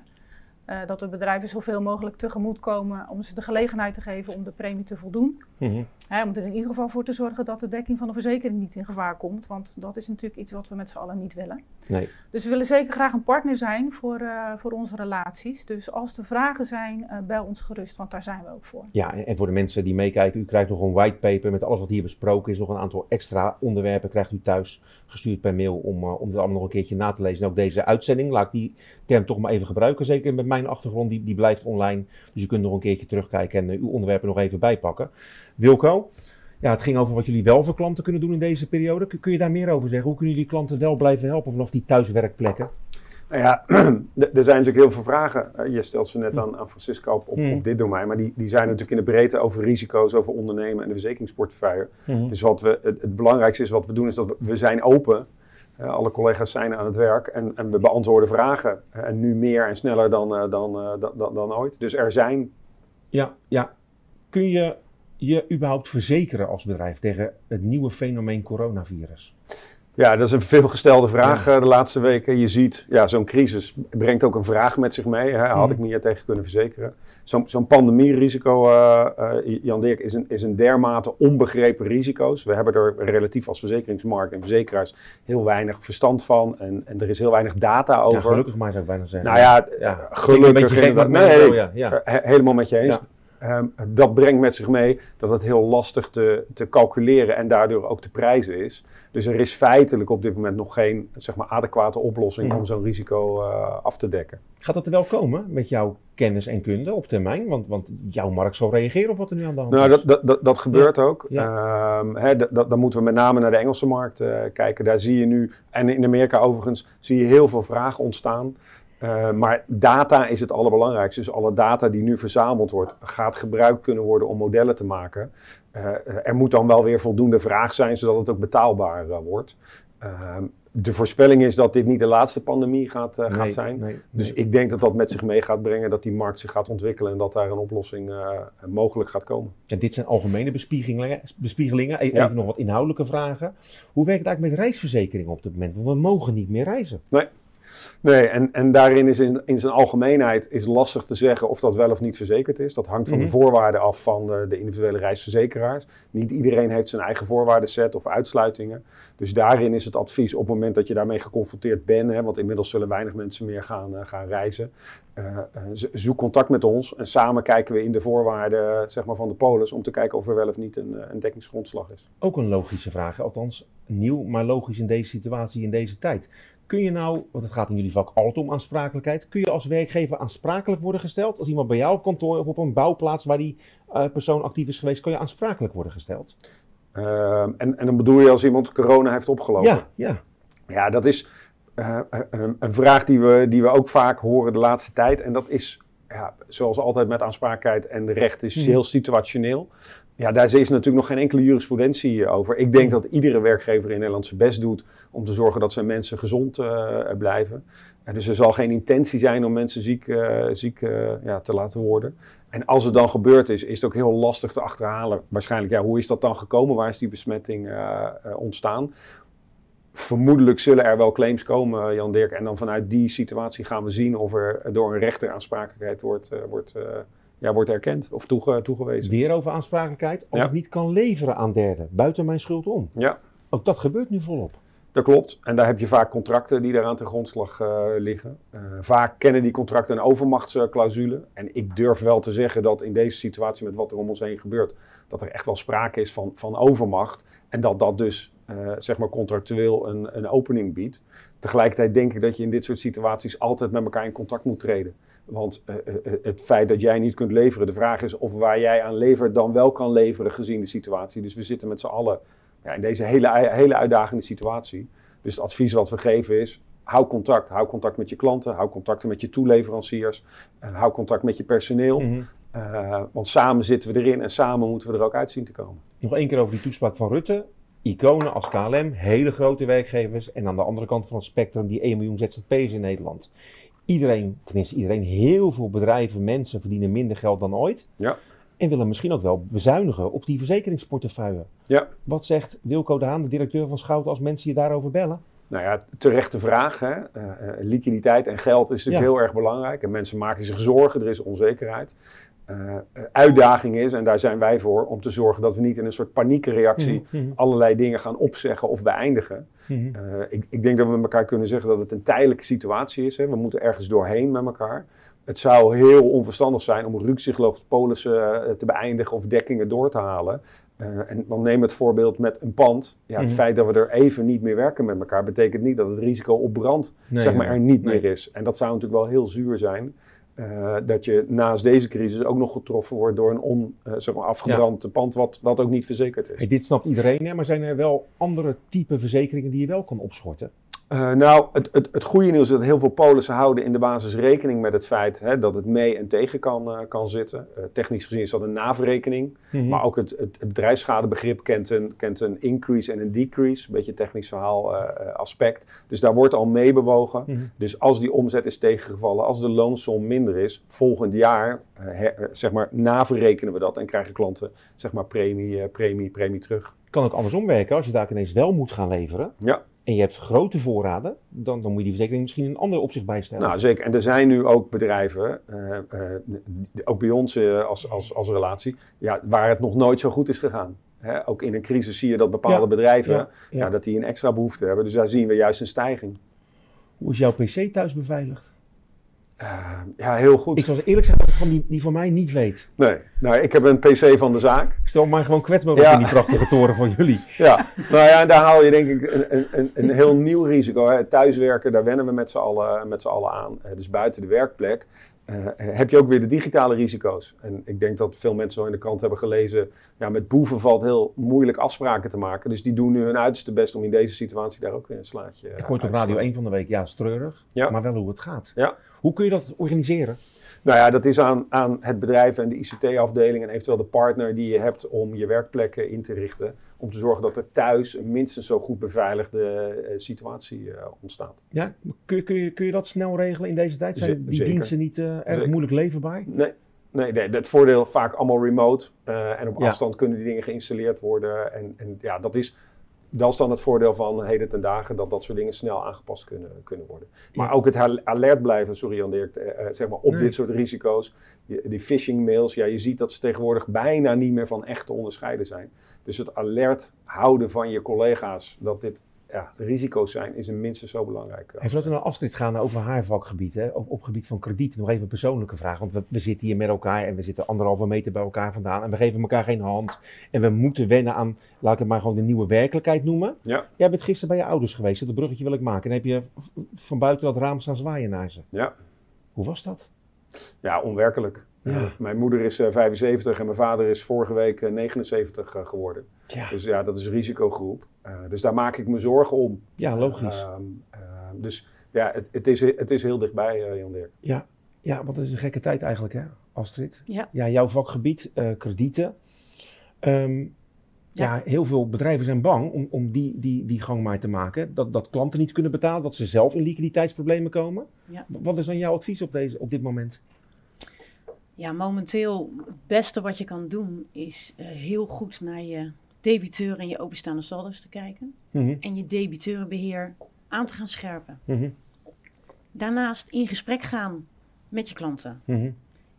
Speaker 4: Eh, dat we bedrijven zoveel mogelijk tegemoet komen om ze de gelegenheid te geven om de premie te voldoen.
Speaker 1: Mhm.
Speaker 4: Om er in ieder geval voor te zorgen dat de dekking van de verzekering niet in gevaar komt. Want dat is natuurlijk iets wat we met z'n allen niet willen.
Speaker 1: Nee.
Speaker 4: Dus we willen zeker graag een partner zijn voor, eh, voor onze relaties. Dus als er vragen zijn, eh, bel ons gerust, want daar zijn we ook voor.
Speaker 1: Ja, en en voor de mensen die meekijken, u krijgt nog een whitepaper met alles wat hier besproken is. Nog een aantal extra onderwerpen krijgt u thuis gestuurd per mail om, eh, om dit allemaal nog een keertje na te lezen. En ook deze uitzending, laat ik die term toch maar even gebruiken. Zeker met mijn achtergrond, die, die blijft online. Dus je kunt nog een keertje terugkijken en eh, uw onderwerpen nog even bijpakken. Wilco, ja, het ging over wat jullie wel voor klanten kunnen doen in deze periode. Kun, kun je daar meer over zeggen? Hoe kunnen jullie klanten wel blijven helpen vanaf die thuiswerkplekken?
Speaker 2: Nou ja, [CLEARS THROAT] er zijn natuurlijk heel veel vragen. Eh, Je stelt ze net aan, aan Francisco op, op, op dit domein. Maar die, die zijn natuurlijk in de breedte over risico's, over ondernemen en de verzekeringsportefeuille. Dus wat we, het, het belangrijkste is wat we doen, is dat we, we zijn open. Eh, alle collega's zijn aan het werk en, en we beantwoorden vragen. Eh, en nu meer en sneller dan, dan, dan, dan, dan ooit. Dus er zijn
Speaker 1: Ja, ja. Kun je je überhaupt verzekeren als bedrijf tegen het nieuwe fenomeen coronavirus?
Speaker 2: Ja, dat is een veelgestelde vraag eh, de laatste weken. Je ziet, ja, zo'n crisis brengt ook een vraag met zich mee. Hè. Had ik me hier tegen kunnen verzekeren? Zo'n pandemierisico, eh, Jan Dirk, is een, is een dermate onbegrepen risico's. We hebben er relatief als verzekeringsmarkt en verzekeraars heel weinig verstand van. En, en er is heel weinig data over.
Speaker 1: Ja, gelukkig maar zou ik bijna zeggen.
Speaker 2: Nou ja,
Speaker 1: Ja, Klinkt een
Speaker 2: gelukkig
Speaker 1: beetje gek,
Speaker 2: Nee,
Speaker 1: ja, ja.
Speaker 2: he- helemaal met je eens. Ehm, dat brengt met zich mee dat het heel lastig te, te calculeren en daardoor ook te prijzen is. Dus er is feitelijk op dit moment nog geen zeg maar, adequate oplossing
Speaker 1: Mhm.
Speaker 2: om zo'n risico eh, af te dekken.
Speaker 1: Gaat dat er wel komen met jouw kennis en kunde op termijn? Want, want jouw markt zal reageren op wat er nu aan de hand
Speaker 2: Nou,
Speaker 1: is.
Speaker 2: dat, dat, dat, dat gebeurt ook.
Speaker 1: Ja.
Speaker 2: Ehm, dat- dan moeten we met name naar de Engelse markt eh, kijken. Daar zie je nu, en in Amerika overigens, zie je heel veel vragen ontstaan. Eh, maar data is het allerbelangrijkste. Dus alle data die nu verzameld wordt, gaat gebruikt kunnen worden om modellen te maken. Eh, er moet dan wel weer voldoende vraag zijn, zodat het ook betaalbaar eh, wordt. Ehm, de voorspelling is dat dit niet de laatste pandemie gaat,
Speaker 1: Nee,
Speaker 2: gaat zijn.
Speaker 1: nee,
Speaker 2: Dus ik denk dat dat met zich mee gaat brengen, dat die markt zich gaat ontwikkelen en dat daar een oplossing mogelijk gaat komen.
Speaker 1: En dit zijn algemene bespiegelingen. bespiegelingen. E-
Speaker 2: Ja.
Speaker 1: Even nog wat inhoudelijke vragen. Hoe werkt het eigenlijk met reisverzekeringen op dit moment? Want we mogen niet meer reizen.
Speaker 2: Nee, en, en daarin is in, in zijn algemeenheid is lastig te zeggen of dat wel of niet verzekerd is. Dat hangt van
Speaker 1: Mhm.
Speaker 2: de voorwaarden af van de, de individuele reisverzekeraars. Niet iedereen heeft zijn eigen voorwaardenset of uitsluitingen. Dus daarin is het advies op het moment dat je daarmee geconfronteerd bent, hè, want inmiddels zullen weinig mensen meer gaan, eh, gaan reizen. eh, eh, zo- zoek contact met ons en samen kijken we in de voorwaarden zeg maar, van de polis om te kijken of er wel of niet een, een dekkingsgrondslag is.
Speaker 1: Ook een logische vraag, althans nieuw, maar logisch in deze situatie, in deze tijd. Kun je nou, want het gaat in jullie vak altijd om aansprakelijkheid, kun je als werkgever aansprakelijk worden gesteld? Als iemand bij jou op kantoor of op een bouwplaats waar die eh, persoon actief is geweest, kan je aansprakelijk worden gesteld?
Speaker 2: Ehm, en, en dan bedoel je als iemand corona heeft opgelopen?
Speaker 1: Ja, ja.
Speaker 2: Ja, dat is eh, een, een vraag die we, die we ook vaak horen de laatste tijd. En dat is, ja, zoals altijd met aansprakelijkheid en de recht, is
Speaker 1: Hmm.
Speaker 2: heel situationeel. Ja, daar is natuurlijk nog geen enkele jurisprudentie eh, over. Ik denk dat iedere werkgever in Nederland zijn best doet om te zorgen dat zijn mensen gezond eh, blijven. En dus er zal geen intentie zijn om mensen ziek, eh, ziek eh, ja, te laten worden. En als het dan gebeurd is, is het ook heel lastig te achterhalen. Waarschijnlijk, ja, hoe is dat dan gekomen? Waar is die besmetting eh, eh, ontstaan? Vermoedelijk zullen er wel claims komen, Jan Dirk. En dan vanuit die situatie gaan we zien of er door een rechter aansprakelijkheid wordt, eh, wordt, eh, ja, wordt erkend of toege- toegewezen.
Speaker 1: Weer over aansprakelijkheid. Als
Speaker 2: Ja.
Speaker 1: ik niet kan leveren aan derden, buiten mijn schuld om.
Speaker 2: Ja,
Speaker 1: Ook dat gebeurt nu volop.
Speaker 2: dat klopt. En daar heb je vaak contracten die daaraan ten grondslag eh, liggen. Eh, vaak kennen die contracten een overmachtsclausule. En ik durf wel te zeggen dat in deze situatie met wat er om ons heen gebeurt, dat er echt wel sprake is van, van overmacht. En dat dat dus eh, zeg maar contractueel een, een opening biedt. Tegelijkertijd denk ik dat je in dit soort situaties altijd met elkaar in contact moet treden. Want eh, eh, eh, het feit dat jij niet kunt leveren, de vraag is of waar jij aan levert dan wel kan leveren gezien de situatie. Dus we zitten met z'n allen ja, in deze hele, hele uitdagende situatie. Dus het advies wat we geven is, hou contact. Hou contact met je klanten, hou contacten met je toeleveranciers, hou contact met je personeel.
Speaker 1: Mhm.
Speaker 2: Want samen zitten we erin en samen moeten we er ook uit zien te komen.
Speaker 1: Nog één keer over die toespraak van Rutte. Iconen als KLM, hele grote werkgevers. En aan de andere kant van het spectrum die 1 miljoen ZZP'ers in Nederland. Iedereen, tenminste iedereen, heel veel bedrijven, mensen verdienen minder geld dan ooit.
Speaker 2: Ja.
Speaker 1: En willen misschien ook wel bezuinigen op die verzekeringsportefeuille.
Speaker 2: Ja.
Speaker 1: Wat zegt Wilco de Haan, de directeur van Schouten, als mensen je daarover bellen?
Speaker 2: Nou ja, terechte vraag. Hè? Eh, eh, liquiditeit en geld is natuurlijk
Speaker 1: Ja.
Speaker 2: heel erg belangrijk. En mensen maken zich zorgen, er is onzekerheid. Eh, eh, uitdaging is, en daar zijn wij voor, om te zorgen dat we niet in een soort paniekreactie
Speaker 1: Mhm, mhm,
Speaker 2: allerlei dingen gaan opzeggen of beëindigen.
Speaker 1: mhm.
Speaker 2: Eh, ik, ik denk dat we met elkaar kunnen zeggen dat het een tijdelijke situatie is. Hè. We moeten ergens doorheen met elkaar. Het zou heel onverstandig zijn om rukzichtloos polissen te beëindigen of dekkingen door te halen. En dan neem het voorbeeld met een pand. Ja, het feit dat we er even niet meer werken met elkaar, betekent niet dat het risico op brand
Speaker 1: Nee,
Speaker 2: zeg maar, er niet
Speaker 1: nee.
Speaker 2: meer is. En dat zou natuurlijk wel heel zuur zijn. Eh, dat je naast deze crisis ook nog getroffen wordt door een on, eh, zeg maar afgebrand pand wat, wat ook niet verzekerd is.
Speaker 1: Hey, dit snapt iedereen, hè? maar zijn er wel andere type verzekeringen die je wel kan opschorten?
Speaker 2: Eh, nou, het, het, het goede nieuws is dat heel veel polissen houden in de basis rekening met het feit hè, dat het mee en tegen kan, eh, kan zitten. Eh, technisch gezien is dat een naverrekening.
Speaker 1: Mhm.
Speaker 2: Maar ook het, het, kent een, kent een increase en een decrease. Een beetje technisch verhaal aspect. Dus daar wordt al mee bewogen.
Speaker 1: Mhm.
Speaker 2: Dus als die omzet is tegengevallen, als de loonsom minder is, volgend jaar her- zeg maar, naverrekenen we dat en krijgen klanten zeg maar, premie, premie, premie terug.
Speaker 1: kan ook andersom werken. Als je daar ineens wel moet gaan leveren
Speaker 2: Ja.
Speaker 1: En je hebt grote voorraden, dan, dan moet je die verzekering misschien in een ander opzicht bijstellen.
Speaker 2: Nou, zeker. En er zijn nu ook bedrijven, eh, eh, ook bij ons eh, als, als, als relatie, ja, waar het nog nooit zo goed is gegaan. Hè, ook in een crisis zie je dat bepaalde
Speaker 1: Ja,
Speaker 2: bedrijven,
Speaker 1: ja,
Speaker 2: ja,
Speaker 1: ja.
Speaker 2: dat die een extra behoefte hebben. Dus daar zien we juist een stijging.
Speaker 1: Hoe is jouw PC thuis beveiligd?
Speaker 2: Ja, heel goed.
Speaker 1: Ik zal eerlijk zeggen dat ik van die, die van mij niet weet.
Speaker 2: Nee, nou, ik heb een PC van de zaak.
Speaker 1: Stel maar gewoon kwetsbaar
Speaker 2: Ja.
Speaker 1: in die prachtige toren van jullie. [LAUGHS]
Speaker 2: Ja, nou ja, en daar haal je denk ik een, een, een, heel nieuw risico. Hè. Thuiswerken, daar wennen we met z'n allen, met z'n allen aan. Eh, dus buiten de werkplek eh, heb je ook weer de digitale risico's. En ik denk dat veel mensen zo in de krant hebben gelezen... Ja, met boeven valt heel moeilijk afspraken te maken. Dus die doen nu hun uiterste best om in deze situatie daar ook weer een slaatje
Speaker 1: Ik hoor het op Radio
Speaker 2: slaan.
Speaker 1: 1 van de week, ja, het is treurig,
Speaker 2: Ja.
Speaker 1: maar wel hoe het gaat.
Speaker 2: Ja.
Speaker 1: Hoe kun je dat organiseren?
Speaker 2: Nou ja, dat is aan, aan het bedrijf en de ICT-afdeling en eventueel de partner die je hebt om je werkplekken in te richten. Om te zorgen dat er thuis een minstens zo goed beveiligde eh, situatie eh, ontstaat.
Speaker 1: Ja, kun, je- kun, je, kun je dat snel regelen in deze tijd? Zijn die
Speaker 2: zeker.
Speaker 1: diensten niet eh, erg
Speaker 2: Zeker.
Speaker 1: moeilijk leverbaar?
Speaker 2: Nee, nee, nee het voordeel vaak allemaal remote. en op
Speaker 1: Ja.
Speaker 2: afstand kunnen die dingen geïnstalleerd worden. En, en ja, dat is dat is dan het voordeel van heden ten dagen, dat dat soort dingen snel aangepast kunnen, kunnen worden. Maar
Speaker 1: Ja.
Speaker 2: ook het al- alert blijven, sorry Jan Dirk, eh, eh, zeg maar op
Speaker 1: Nee.
Speaker 2: dit soort risico's. Die phishing mails, ja, je ziet dat ze tegenwoordig bijna niet meer van echt te onderscheiden zijn. Dus het alert houden van je collega's dat dit ja, risico's zijn, is een minstens zo belangrijk.
Speaker 1: Even laten we naar Astrid gaan over haar vakgebied, hè? Op, op gebied van krediet. Nog even een persoonlijke vraag, want we, we zitten hier met elkaar en we zitten anderhalve meter bij elkaar vandaan en we geven elkaar geen hand. En we moeten wennen aan, laat ik het maar gewoon de nieuwe werkelijkheid noemen.
Speaker 2: Ja.
Speaker 1: Jij bent gisteren bij je ouders geweest, dat bruggetje wil ik maken. En heb je van buiten dat raam staan zwaaien naar ze.
Speaker 2: Ja.
Speaker 1: Hoe was dat?
Speaker 2: Ja, onwerkelijk.
Speaker 1: Ja.
Speaker 2: Eh, mijn moeder is eh, 75 en mijn vader is vorige week eh, 79 eh, geworden.
Speaker 1: Ja,
Speaker 2: Dus ja, dat is een risicogroep. Eh, dus daar maak ik me zorgen om.
Speaker 1: ja logisch.
Speaker 2: Ehm, ehm, dus ja, het, het, is, het is heel dichtbij, eh, Jan Dirk.
Speaker 1: Ja, ja, want dat is een gekke tijd eigenlijk, hè, Astrid?
Speaker 3: Ja.
Speaker 1: Ja, jouw vakgebied, eh, kredieten. Ehm, ja. heel veel bedrijven zijn bang om, om die, die, die gang maar te maken. Dat, dat klanten niet kunnen betalen, dat ze zelf in liquiditeitsproblemen komen.
Speaker 3: Ja.
Speaker 1: Wat is dan jouw advies op, deze, op dit moment?
Speaker 3: Ja, momenteel het beste wat je kan doen is eh, heel goed naar je debiteur en je openstaande saldo's te kijken.
Speaker 1: Mhm,
Speaker 3: En je debiteurenbeheer aan te gaan scherpen.
Speaker 1: mhm,
Speaker 3: Daarnaast in gesprek gaan met je klanten.
Speaker 1: mhm.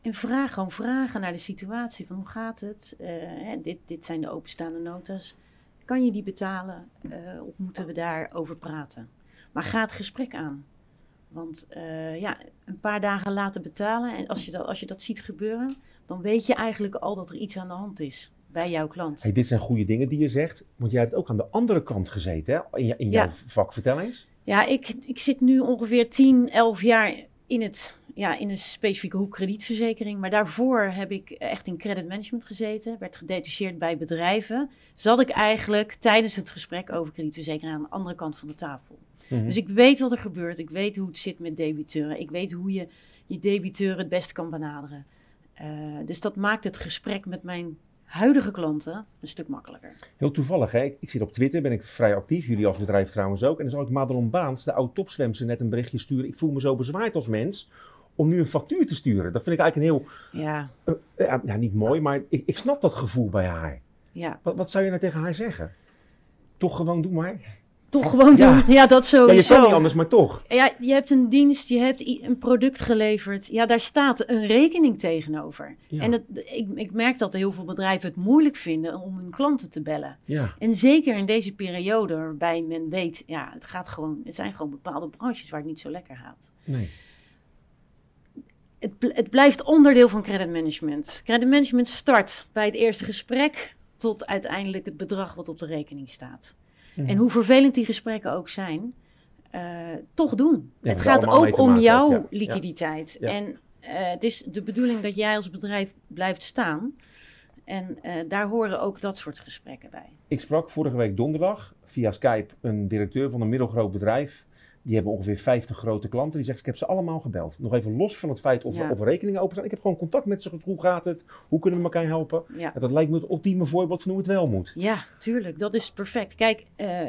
Speaker 3: En vraag gewoon vragen naar de situatie. Van hoe gaat het? Eh, hè, dit, dit zijn de openstaande notas. Kan je die betalen? Eh, of moeten we daarover praten? Maar ga het gesprek aan. Want eh, ja, een paar dagen laten betalen. En als je, dat, als je dat ziet gebeuren, dan weet je eigenlijk al dat er iets aan de hand is bij jouw klant.
Speaker 1: Hey, dit zijn goede dingen die je zegt, want jij hebt ook aan de andere kant gezeten hè? in, in jouw
Speaker 3: Ja.
Speaker 1: vak. Vertel eens.
Speaker 3: Ja, ik, ik zit nu ongeveer 10, 11 jaar in, het, ja, in een specifieke hoek kredietverzekering. Maar daarvoor heb ik echt in credit management gezeten. Werd gedetacheerd bij bedrijven. Zat ik eigenlijk tijdens het gesprek over kredietverzekering aan de andere kant van de tafel.
Speaker 1: Mhm.
Speaker 3: Dus ik weet wat er gebeurt. Ik weet hoe het zit met debiteuren. Ik weet hoe je je debiteuren het best kan benaderen. Eh, dus dat maakt het gesprek met mijn huidige klanten een stuk makkelijker.
Speaker 1: Heel toevallig, hè? Ik, ik zit op Twitter, ben ik vrij actief. Jullie als bedrijf trouwens ook. En dan zal ik Madelon Baans, de oud topzwemster, net een berichtje sturen. Ik voel me zo bezwaaid als mens om nu een factuur te sturen. Dat vind ik eigenlijk een heel,
Speaker 3: Ja,
Speaker 1: eh, ja, ja, niet mooi, maar ik, ik snap dat gevoel bij haar.
Speaker 3: ja.
Speaker 1: Wat, wat zou je nou tegen haar zeggen? Toch gewoon doe maar.
Speaker 3: Toch gewoon
Speaker 1: Ja.
Speaker 3: doen. Ja, dat
Speaker 1: Ja, je
Speaker 3: sowieso.
Speaker 1: kan niet anders, maar toch.
Speaker 3: Ja, je hebt een dienst, je hebt een product geleverd. Ja, daar staat een rekening tegenover.
Speaker 1: Ja.
Speaker 3: En dat, ik, ik merk dat heel veel bedrijven het moeilijk vinden om hun klanten te bellen.
Speaker 1: Ja,
Speaker 3: En zeker in deze periode waarbij men weet, ja, het gaat gewoon, het zijn gewoon bepaalde branches waar het niet zo lekker gaat.
Speaker 1: nee.
Speaker 3: Het, het blijft onderdeel van credit management. Credit management start bij het eerste gesprek tot uiteindelijk het bedrag wat op de rekening staat.
Speaker 1: Mhm.
Speaker 3: En hoe vervelend die gesprekken ook zijn, eh, toch doen.
Speaker 1: Ja,
Speaker 3: het gaat ook om
Speaker 1: maken
Speaker 3: jouw
Speaker 1: ook, ja.
Speaker 3: liquiditeit.
Speaker 1: Ja.
Speaker 3: En eh, het is de bedoeling dat jij als bedrijf blijft staan. En eh, daar horen ook dat soort gesprekken bij.
Speaker 1: Ik sprak vorige week donderdag via Skype een directeur van een middelgroot bedrijf. Die hebben ongeveer 50 grote klanten. Die zegt, ik heb ze allemaal gebeld. Nog even los van het feit of,
Speaker 3: Ja.
Speaker 1: of er rekeningen open zijn. Ik heb gewoon contact met ze. Hoe gaat het? Hoe kunnen we elkaar helpen?
Speaker 3: Ja.
Speaker 1: Ja, dat lijkt me het ultieme voorbeeld van hoe het wel moet.
Speaker 3: Ja, tuurlijk. Dat is perfect. Kijk, eh,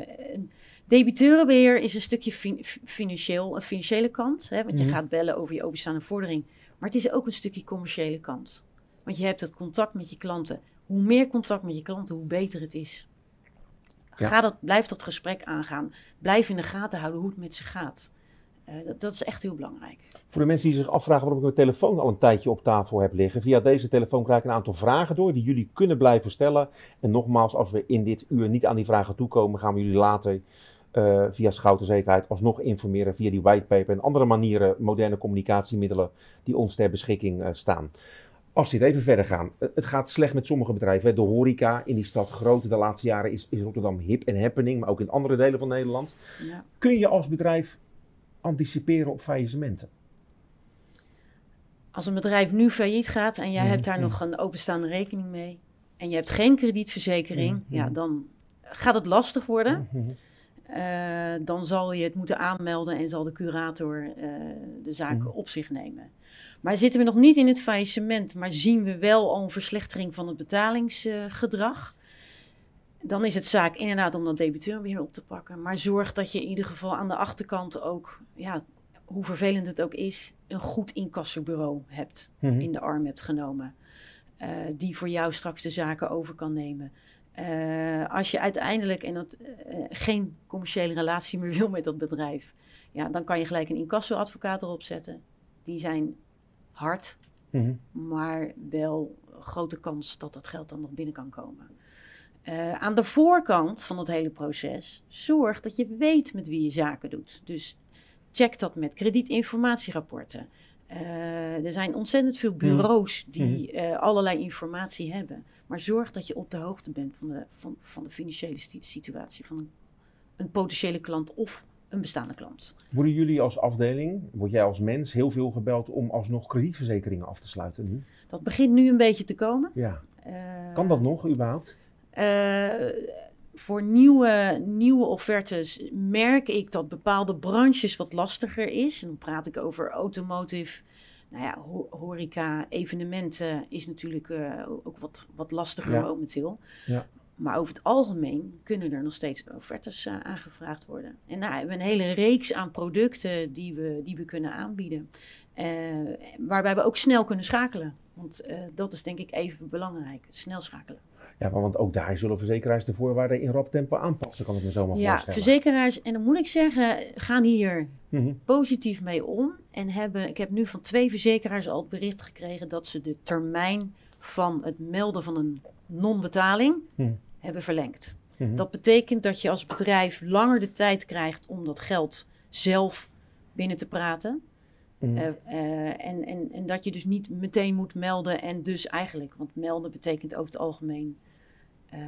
Speaker 3: debiteurenbeheer is een stukje fin- financieel, een financiële kant. Hè, want je
Speaker 1: Mhm.
Speaker 3: gaat bellen over je openstaande vordering. Maar het is ook een stukje commerciële kant. Want je hebt het contact met je klanten. Hoe meer contact met je klanten, hoe beter het is.
Speaker 1: Ja.
Speaker 3: Ga dat, blijf dat gesprek aangaan. Blijf in de gaten houden hoe het met ze gaat. Eh, dat, dat is echt heel belangrijk.
Speaker 1: Voor de mensen die zich afvragen waarom ik mijn telefoon al een tijdje op tafel heb liggen. Via deze telefoon krijg ik een aantal vragen door die jullie kunnen blijven stellen. En nogmaals, als we in dit uur niet aan die vragen toekomen, gaan we jullie later eh, via Schouten Zekerheid alsnog informeren via die whitepaper en andere manieren, moderne communicatiemiddelen die ons ter beschikking eh, staan. Als het even verder gaan. Eh, Het gaat slecht met sommige bedrijven. De horeca in die stad grote de laatste jaren is, is Rotterdam hip en happening, maar ook in andere delen van Nederland.
Speaker 3: Ja.
Speaker 1: Kun je als bedrijf anticiperen op faillissementen?
Speaker 3: Als een bedrijf nu failliet gaat en jij
Speaker 1: Mhm,
Speaker 3: hebt daar
Speaker 1: mhm.
Speaker 3: nog een openstaande rekening mee en je hebt geen kredietverzekering,
Speaker 1: Mhm,
Speaker 3: ja, dan gaat het lastig worden. Eh, dan zal je het moeten aanmelden en zal de curator eh, de zaak
Speaker 1: Mhm.
Speaker 3: op zich nemen. Maar zitten we nog niet in het faillissement, maar zien we wel al een verslechtering van het betalingsgedrag, dan is het zaak inderdaad om dat debiteurbeheer op te pakken. Maar zorg dat je in ieder geval aan de achterkant ook, ja, hoe vervelend het ook is, een goed incassobureau hebt
Speaker 1: Mhm.
Speaker 3: in de arm hebt genomen. eh, die voor jou straks de zaken over kan nemen. Eh, als je uiteindelijk en dat, eh, geen commerciële relatie meer [LAUGHS] wil met dat bedrijf, ja, dan kan je gelijk een incassoadvocaat erop zetten. Die zijn hard,
Speaker 1: Mhm.
Speaker 3: maar wel grote kans dat dat geld dan nog binnen kan komen. Eh, aan de voorkant van het hele proces zorg dat je weet met wie je zaken doet. Dus check dat met kredietinformatierapporten. Eh, er zijn ontzettend veel bureaus die eh, allerlei informatie hebben. Maar zorg dat je op de hoogte bent van de, van, van de financiële situatie van een, een potentiële klant of een bestaande klant.
Speaker 1: Worden jullie als afdeling, word jij als mens heel veel gebeld om alsnog kredietverzekeringen af te sluiten nu?
Speaker 3: Dat begint nu een beetje te komen.
Speaker 1: Ja.
Speaker 3: Eh,
Speaker 1: Kan dat nog überhaupt?
Speaker 3: Eh, voor nieuwe, nieuwe offertes merk ik dat bepaalde branches wat lastiger is. En dan praat ik over automotive, nou ja, ho- horeca, evenementen is natuurlijk eh, ook wat, wat lastiger
Speaker 1: Ja.
Speaker 3: momenteel.
Speaker 1: Ja.
Speaker 3: Maar over het algemeen kunnen er nog steeds offertes eh, aangevraagd worden. En nou, we hebben een hele reeks aan producten die we, die we kunnen aanbieden. Eh, waarbij we ook snel kunnen schakelen. Want dat is denk ik even belangrijk, snel schakelen.
Speaker 1: Ja, want ook daar zullen verzekeraars de voorwaarden in rap tempo aanpassen, kan ik me zo maar
Speaker 3: Ja,
Speaker 1: voorstellen.
Speaker 3: verzekeraars, en dan moet ik zeggen, gaan hier
Speaker 1: Mhm.
Speaker 3: positief mee om. En hebben, ik heb nu van twee verzekeraars al het bericht gekregen dat ze de termijn van het melden van een non-betaling
Speaker 1: Hm.
Speaker 3: hebben verlengd.
Speaker 1: Mhm.
Speaker 3: Dat betekent dat je als bedrijf langer de tijd krijgt om dat geld zelf binnen te praten.
Speaker 1: Mhm.
Speaker 3: Eh, eh, en, en, en dat je dus niet meteen moet melden. En dus eigenlijk, want melden betekent over het algemeen. Eh,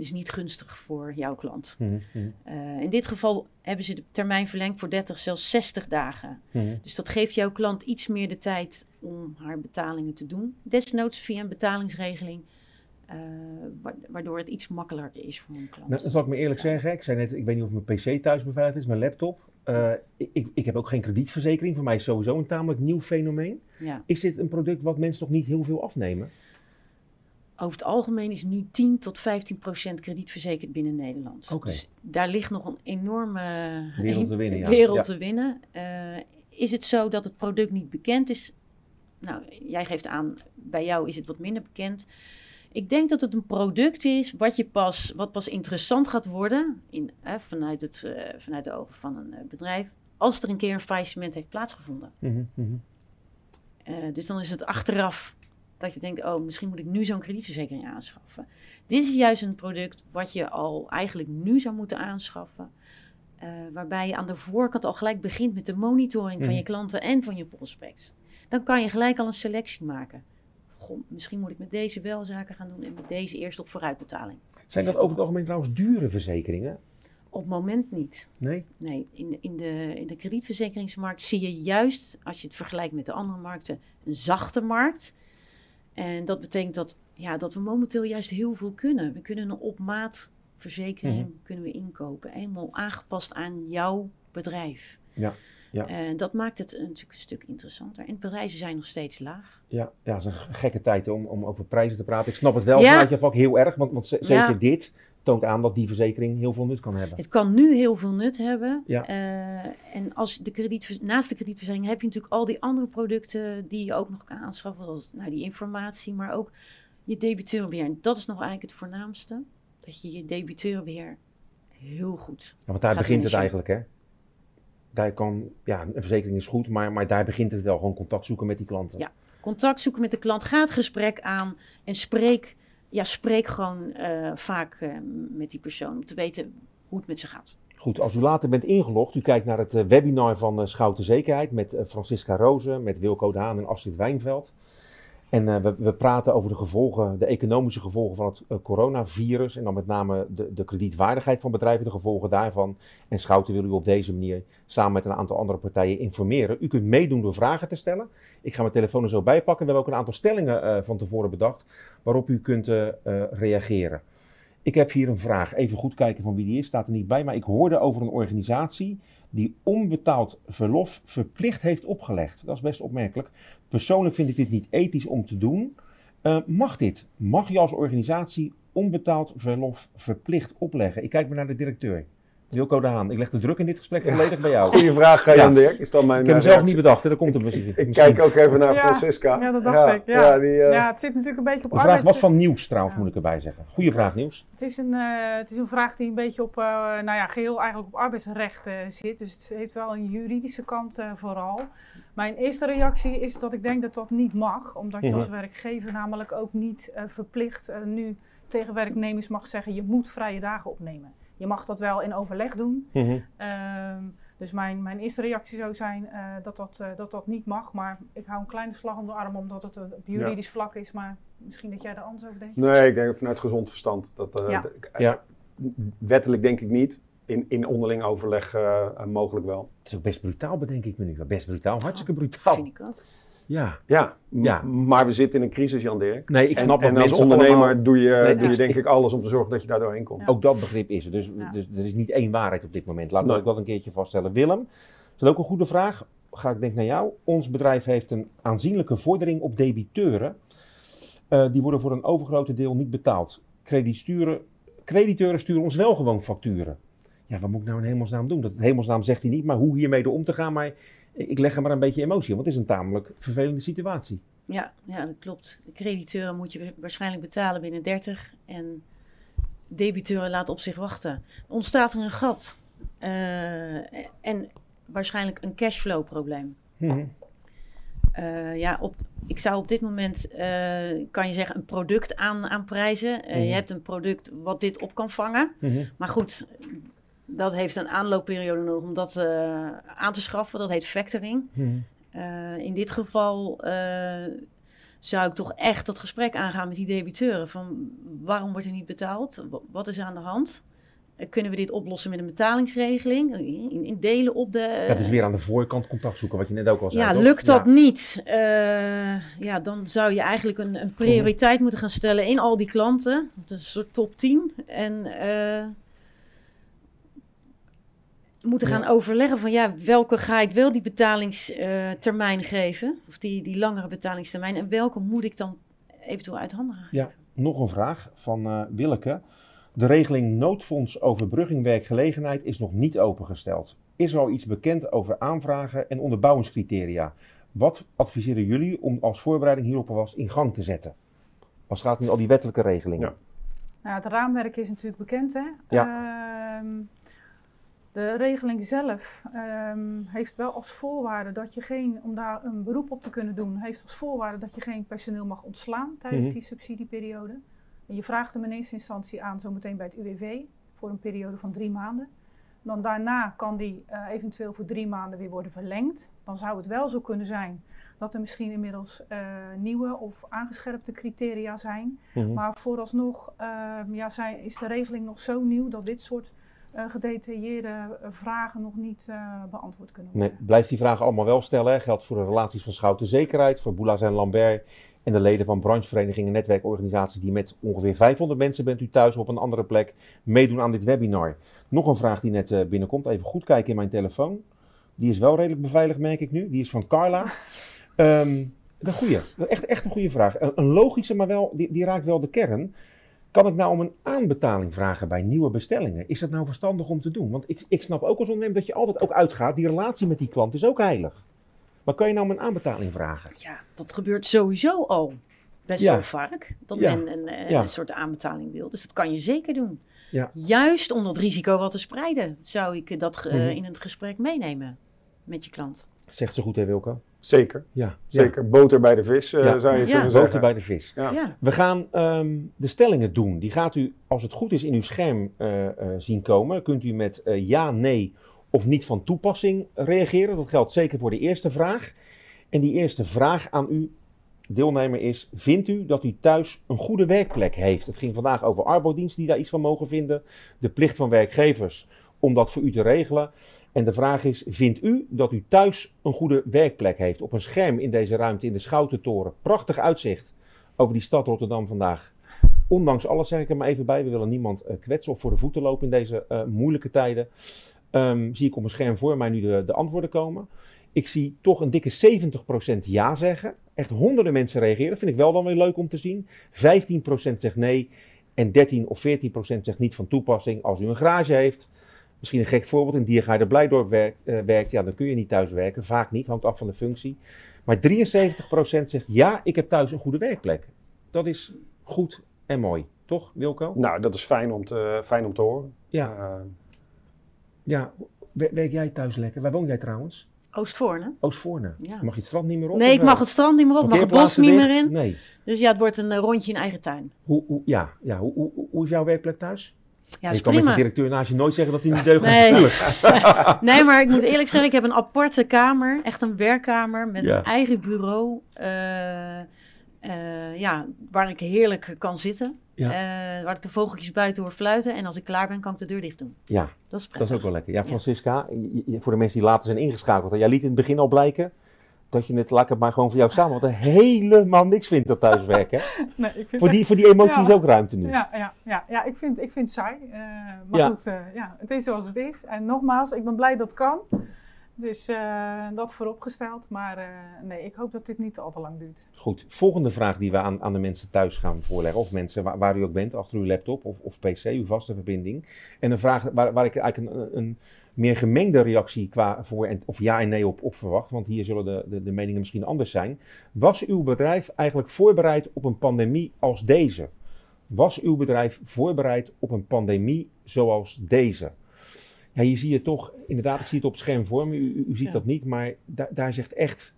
Speaker 3: is niet gunstig voor jouw klant.
Speaker 1: Mhm. Mhm.
Speaker 3: Eh, in dit geval hebben ze de termijn verlengd voor 30, zelfs 60 dagen.
Speaker 1: Mhm.
Speaker 3: Dus dat geeft jouw klant iets meer de tijd om haar betalingen te doen. Desnoods via een betalingsregeling, eh, wa- waardoor het iets makkelijker is voor een klant.
Speaker 1: Nou, dan zal ik me eerlijk zeggen, ik zei net, ik weet niet of mijn PC thuis beveiligd is, mijn laptop. Ik, ik, ik heb ook geen kredietverzekering, voor mij is sowieso een tamelijk nieuw fenomeen.
Speaker 3: Ja.
Speaker 1: Is dit een product wat mensen nog niet heel veel afnemen?
Speaker 3: Over het algemeen is nu 10 tot 15 procent kredietverzekerd binnen Nederland. Dus daar ligt nog een enorme
Speaker 1: Wereld te winnen, ja.
Speaker 3: wereld
Speaker 1: Ja.
Speaker 3: te winnen. Eh, is het zo dat het product niet bekend is? Nou, jij geeft aan, bij jou is het wat minder bekend. Ik denk dat het een product is wat, je pas, wat pas interessant gaat worden in, eh, vanuit, het, eh, vanuit de ogen van een bedrijf. Als er een keer een faillissement heeft plaatsgevonden.
Speaker 1: Mhm, mhm.
Speaker 3: Dus dan is het achteraf dat je denkt, oh, misschien moet ik nu zo'n kredietverzekering aanschaffen. Dit is juist een product wat je al eigenlijk nu zou moeten aanschaffen. eh, waarbij je aan de voorkant al gelijk begint met de monitoring van
Speaker 1: Mhm.
Speaker 3: je klanten en van je prospects. Dan kan je gelijk al een selectie maken. Goh, misschien moet ik met deze wel zaken gaan doen en met deze eerst op vooruitbetaling.
Speaker 1: Zijn dat over het algemeen trouwens dure verzekeringen?
Speaker 3: Op het moment niet.
Speaker 1: Nee?
Speaker 3: Nee, in de, in, de, in de kredietverzekeringsmarkt zie je juist, als je het vergelijkt met de andere markten, een zachte markt. En dat betekent dat, ja, dat we momenteel juist heel veel kunnen. We kunnen een op maat verzekering
Speaker 1: Mhm.
Speaker 3: kunnen we inkopen, helemaal aangepast aan jouw bedrijf.
Speaker 1: Ja, ja.
Speaker 3: En dat maakt het natuurlijk een stuk interessanter. En de prijzen zijn nog steeds laag.
Speaker 1: Ja, ja, het is een gekke tijd om, om over prijzen te praten. Ik snap het wel
Speaker 3: Ja.
Speaker 1: vanuit je vak heel erg, want, want zeker
Speaker 3: Ja.
Speaker 1: dit toont aan dat die verzekering heel veel nut kan hebben.
Speaker 3: Het kan nu heel veel nut hebben.
Speaker 1: Ja.
Speaker 3: Eh, en als de krediet, naast de kredietverzekering heb je natuurlijk al die andere producten die je ook nog kan aanschaffen. Zoals nou, die informatie, maar ook je debiteurenbeheer. En dat is nog eigenlijk het voornaamste. Dat je je debiteurenbeheer heel goed.
Speaker 1: Ja, want daar begint het eigenlijk, hè? Daar kan, ja, een verzekering is goed, maar, maar daar begint het wel. Gewoon contact zoeken met die klanten.
Speaker 3: Ja. Contact zoeken met de klant, ga het gesprek aan en spreek, ja, spreek gewoon eh, vaak eh, met die persoon om te weten hoe het met ze gaat.
Speaker 1: Goed, als u later bent ingelogd, u kijkt naar het eh, webinar van Schouten Zekerheid met Francisca Rozen, met Wilco de Haan en Astrid Wijnveld. En eh, we, praten over de gevolgen, de economische gevolgen van het eh, coronavirus. En dan met name de, de kredietwaardigheid van bedrijven, de gevolgen daarvan. En Schouten wil u op deze manier samen met een aantal andere partijen informeren. U kunt meedoen door vragen te stellen. Ik ga mijn telefoon er zo bij pakken. We hebben ook een aantal stellingen eh, van tevoren bedacht waarop u kunt reageren. Ik heb hier een vraag. Even goed kijken van wie die is. Staat er niet bij. Maar ik hoorde over een organisatie die onbetaald verlof verplicht heeft opgelegd. Dat is best opmerkelijk. Persoonlijk vind ik dit niet ethisch om te doen. Eh, mag dit? Mag je als organisatie onbetaald verlof verplicht opleggen? Ik kijk maar naar de directeur. Wilco de Haan, ik leg de druk in dit gesprek volledig bij jou.
Speaker 2: Goeie vraag,
Speaker 1: Ja.
Speaker 2: Jan Dirk. Is dan mijn
Speaker 1: Ik heb hem
Speaker 2: eh,
Speaker 1: zelf niet bedacht, hè. dat komt er misschien.
Speaker 2: Ik
Speaker 1: misschien.
Speaker 2: kijk ook even naar
Speaker 4: Ja,
Speaker 2: Francisca.
Speaker 4: ja, dat dacht ik, ja.
Speaker 2: die, eh,
Speaker 4: ja, het zit natuurlijk een beetje op
Speaker 1: Een vraag
Speaker 4: arbeids...
Speaker 1: wat van nieuws trouwens,
Speaker 4: Ja.
Speaker 1: moet ik erbij zeggen. Goeie vraag, Nieuws.
Speaker 4: Het is, een, eh, het is een vraag die een beetje op, eh, nou ja, geheel eigenlijk op arbeidsrecht eh, zit. Dus het heeft wel een juridische kant eh, vooral. Mijn eerste reactie is dat ik denk dat dat niet mag. Omdat je
Speaker 1: Mhm.
Speaker 4: als werkgever namelijk ook niet eh, verplicht eh, nu tegen werknemers mag zeggen... je moet vrije dagen opnemen. Je mag dat wel in overleg doen.
Speaker 1: Mhm.
Speaker 4: Ehm, dus mijn, mijn eerste reactie zou zijn eh, dat, dat, eh, dat dat niet mag. Maar ik hou een kleine slag om de arm omdat het een- op juridisch vlak is. Maar misschien dat jij er anders over denkt.
Speaker 2: Nee, ik denk vanuit gezond verstand. Dat, eh,
Speaker 4: Ja.
Speaker 2: d- ik-
Speaker 1: Ja.
Speaker 2: Wettelijk denk ik niet. In, in onderling overleg eh, eh, mogelijk wel.
Speaker 1: Het is ook best brutaal, bedenk ik me nu. Best brutaal, hartstikke brutaal.
Speaker 3: Vind ik ook.
Speaker 1: Ja.
Speaker 2: Ja, maar we zitten in een crisis, Jan Dirk.
Speaker 1: Nee, ik
Speaker 2: En,
Speaker 1: snap dat
Speaker 2: en als ondernemer
Speaker 1: allemaal-
Speaker 2: doe je,
Speaker 1: Nee,
Speaker 2: doe je denk ik alles om te zorgen dat je daar doorheen komt.
Speaker 4: Ja.
Speaker 1: Ook dat begrip is er. Dus,
Speaker 4: Ja.
Speaker 1: dus er is niet één waarheid op dit moment. Laten we
Speaker 2: Nee.
Speaker 1: ook dat een keertje vaststellen. Willem, is dat ook een goede vraag? Ga ik denk naar jou. Ons bedrijf heeft een aanzienlijke vordering op debiteuren. Eh, die worden voor een overgrote deel niet betaald. Crediteuren, crediteuren sturen ons wel gewoon facturen. Ja, wat moet ik nou in hemelsnaam doen? Dat in hemelsnaam zegt hij niet, maar hoe hiermee door om te gaan. Maar ik leg er maar een beetje emotie in, want het is een tamelijk vervelende situatie.
Speaker 3: Ja, ja, dat klopt. De crediteuren moet je waarschijnlijk betalen binnen 30 en debiteuren laten op zich wachten. Ontstaat er een gat Eh, en waarschijnlijk een cashflow probleem.
Speaker 1: Mhm.
Speaker 3: Eh, ja, op, ik zou op dit moment, eh, kan je zeggen, een product aan, aanprijzen. Eh,
Speaker 1: Mhm.
Speaker 3: Je hebt een product wat dit op kan vangen.
Speaker 1: Mhm.
Speaker 3: Maar goed, dat heeft een aanloopperiode nodig om dat eh, aan te schaffen. Dat heet factoring.
Speaker 1: Mhm.
Speaker 3: Eh, in dit geval eh, zou ik toch echt dat gesprek aangaan met die debiteuren. Van waarom wordt er niet betaald? Wa- Wat is er aan de hand? Kunnen we dit oplossen met een betalingsregeling? In, in delen op de...
Speaker 1: Ja, dus weer aan de voorkant contact zoeken, wat je net ook al zei.
Speaker 3: Ja,
Speaker 1: toch?
Speaker 3: lukt dat
Speaker 1: Ja.
Speaker 3: niet, ja, dan zou je eigenlijk een, een prioriteit moeten gaan stellen in al die klanten. Een soort top 10. En moeten gaan
Speaker 1: Ja.
Speaker 3: overleggen van ja, welke ga ik wel die betalingstermijn geven? Of die, die langere betalingstermijn. En welke moet ik dan eventueel uit handen gaan
Speaker 1: Ja. Nog een vraag van eh, Willeke. De regeling noodfonds overbrugging werkgelegenheid is nog niet opengesteld. Is er al iets bekend over aanvragen en onderbouwingscriteria? Wat adviseren jullie om als voorbereiding hierop alvast in gang te zetten? Als het gaat nu al die wettelijke regelingen.
Speaker 2: Ja.
Speaker 4: Nou, het raamwerk is natuurlijk bekend, hè? Ehm, de regeling zelf ehm, heeft wel als voorwaarde dat je geen, om daar een beroep op te kunnen doen, heeft als voorwaarde dat je geen personeel mag ontslaan tijdens
Speaker 1: Mhm.
Speaker 4: die subsidieperiode. En je vraagt hem in eerste instantie aan, zometeen bij het UWV, voor een periode van drie maanden. Dan daarna kan die eh, eventueel voor drie maanden weer worden verlengd. Dan zou het wel zo kunnen zijn dat er misschien inmiddels eh, nieuwe of aangescherpte criteria zijn.
Speaker 1: Mhm.
Speaker 4: Maar vooralsnog ehm, ja, zijn, is de regeling nog zo nieuw dat dit soort eh, gedetailleerde eh, vragen nog niet eh, beantwoord kunnen
Speaker 1: Nee,
Speaker 4: worden.
Speaker 1: blijf die vragen allemaal wel stellen. Hè. Geldt voor de relaties van Schouten Zekerheid, voor Boula's en Lambert en de leden van brancheverenigingen en netwerkorganisaties die met ongeveer 500 mensen bent u thuis op een andere plek meedoen aan dit webinar. Nog een vraag die net binnenkomt. Even goed kijken in mijn telefoon. Die is wel redelijk beveiligd, merk ik nu. Die is van Carla. [LAUGHS] Ehm een goeie. Echt, echt een goede vraag. Een, een logische, maar wel, die, die raakt wel de kern. Kan ik nou om een aanbetaling vragen bij nieuwe bestellingen? Is dat nou verstandig om te doen? Want ik, ik snap ook als ondernemer dat je altijd ook uitgaat. Die relatie met die klant is ook heilig. Maar kan je nou om een aanbetaling vragen?
Speaker 3: Ja, dat gebeurt sowieso al best
Speaker 1: Ja.
Speaker 3: wel vaak. Dat
Speaker 1: Ja.
Speaker 3: men een, eh,
Speaker 1: Ja.
Speaker 3: een soort aanbetaling wil. Dus dat kan je zeker doen.
Speaker 1: Ja.
Speaker 3: Juist om dat risico wat te spreiden, zou ik dat eh,
Speaker 1: Mhm.
Speaker 3: in het gesprek meenemen met je klant.
Speaker 1: Zegt ze goed, hè Wilco?
Speaker 2: Zeker,
Speaker 1: Ja.
Speaker 2: zeker. Boter bij de vis, eh,
Speaker 1: Ja.
Speaker 2: zou je
Speaker 3: Ja.
Speaker 2: kunnen
Speaker 1: Ja.
Speaker 2: zeggen.
Speaker 1: Boter bij de vis.
Speaker 2: Ja.
Speaker 3: Ja,
Speaker 1: We gaan ehm, de stellingen doen. Die gaat u, als het goed is, in uw scherm eh, eh, zien komen. Kunt u met ja, nee of niet van toepassing reageren. Dat geldt zeker voor de eerste vraag. En die eerste vraag aan u, deelnemer, is: Vindt u dat u thuis een goede werkplek heeft? Het ging vandaag over arbodiensten die daar iets van mogen vinden. De plicht van werkgevers om dat voor u te regelen. En de vraag is: Vindt u dat u thuis een goede werkplek heeft? Op een scherm in deze ruimte in de Schoutentoren. Prachtig uitzicht over die stad Rotterdam vandaag. Ondanks alles zeg ik er maar even bij. We willen niemand eh, kwetsen of voor de voeten lopen in deze eh, moeilijke tijden. Ehm, zie ik op mijn scherm voor mij nu de, de antwoorden komen. Ik zie toch een dikke 70% ja zeggen. Echt honderden mensen reageren. Vind ik wel dan weer leuk om te zien. 15% zegt nee. En 13 of 14% zegt niet van toepassing. Als u een garage heeft, Misschien een gek voorbeeld, in Diergaarde Blijdorp werkt, eh, werkt, ja, dan kun je niet thuis werken. Vaak niet, hangt af van de functie. Maar 73% zegt ja, ik heb thuis een goede werkplek. Dat is goed en mooi, toch Wilco?
Speaker 2: Nou, dat is fijn om te, fijn om te horen.
Speaker 1: Ja,
Speaker 2: Eh,
Speaker 1: ja. Wer- werk jij thuis lekker? Waar woon jij trouwens?
Speaker 3: Oostvoorne.
Speaker 1: Oostvoorne.
Speaker 3: Ja.
Speaker 1: Mag je het strand niet meer op?
Speaker 3: Nee, ik mag het strand niet meer op, mag het bos niet meer in.
Speaker 1: Nee.
Speaker 3: Dus ja, het wordt een eh, rondje in eigen tuin.
Speaker 1: Hoe, hoe, ja, ja. Hoe, hoe, hoe is jouw werkplek thuis?
Speaker 3: Ja,
Speaker 1: je kan met de directeur naast je nooit zeggen dat hij niet deugt
Speaker 3: Nee. [LAUGHS] Nee, maar ik moet eerlijk zeggen, ik heb een aparte kamer. Echt een werkkamer met
Speaker 1: Ja.
Speaker 3: een eigen bureau. eh, eh, ja, waar ik heerlijk kan zitten.
Speaker 1: Ja.
Speaker 3: Eh, waar ik de vogeltjes buiten hoor fluiten. En als ik klaar ben, kan ik de deur dicht doen.
Speaker 1: Ja,
Speaker 3: Dat is
Speaker 1: dat is
Speaker 3: prettig.
Speaker 1: ook wel lekker. Ja, Francisca, voor de mensen die later zijn ingeschakeld. Jij liet in het begin al blijken dat je het, laat ik het maar gewoon voor jou samen, wat helemaal niks vindt dat thuiswerken. [LAUGHS]
Speaker 4: Nee, ik vind
Speaker 1: Voor die, voor die emotie is
Speaker 4: Ja.
Speaker 1: ook ruimte nu.
Speaker 4: Ja, ja, ja, ja ik, vind, ik vind het saai. eh, maar
Speaker 1: Ja.
Speaker 4: goed, eh, ja, het is zoals het is. En nogmaals, ik ben blij dat het kan. Dus eh, dat vooropgesteld. Maar nee, ik hoop dat dit niet al te lang duurt.
Speaker 1: Goed, volgende vraag die we aan, aan de mensen thuis gaan voorleggen. Of mensen waar, waar u ook bent, achter uw laptop of, of pc, uw vaste verbinding. En een vraag waar, waar ik eigenlijk een, een meer gemengde reactie qua voor en, of ja en nee op, op verwacht. Want hier zullen de, de, de meningen misschien anders zijn. Was uw bedrijf eigenlijk voorbereid op een pandemie als deze? Was uw bedrijf voorbereid op een pandemie zoals deze? Ja, hier zie je toch, inderdaad, ik zie het op het scherm voor me, u, u- ziet
Speaker 3: Ja.
Speaker 1: dat niet, maar da- daar zegt echt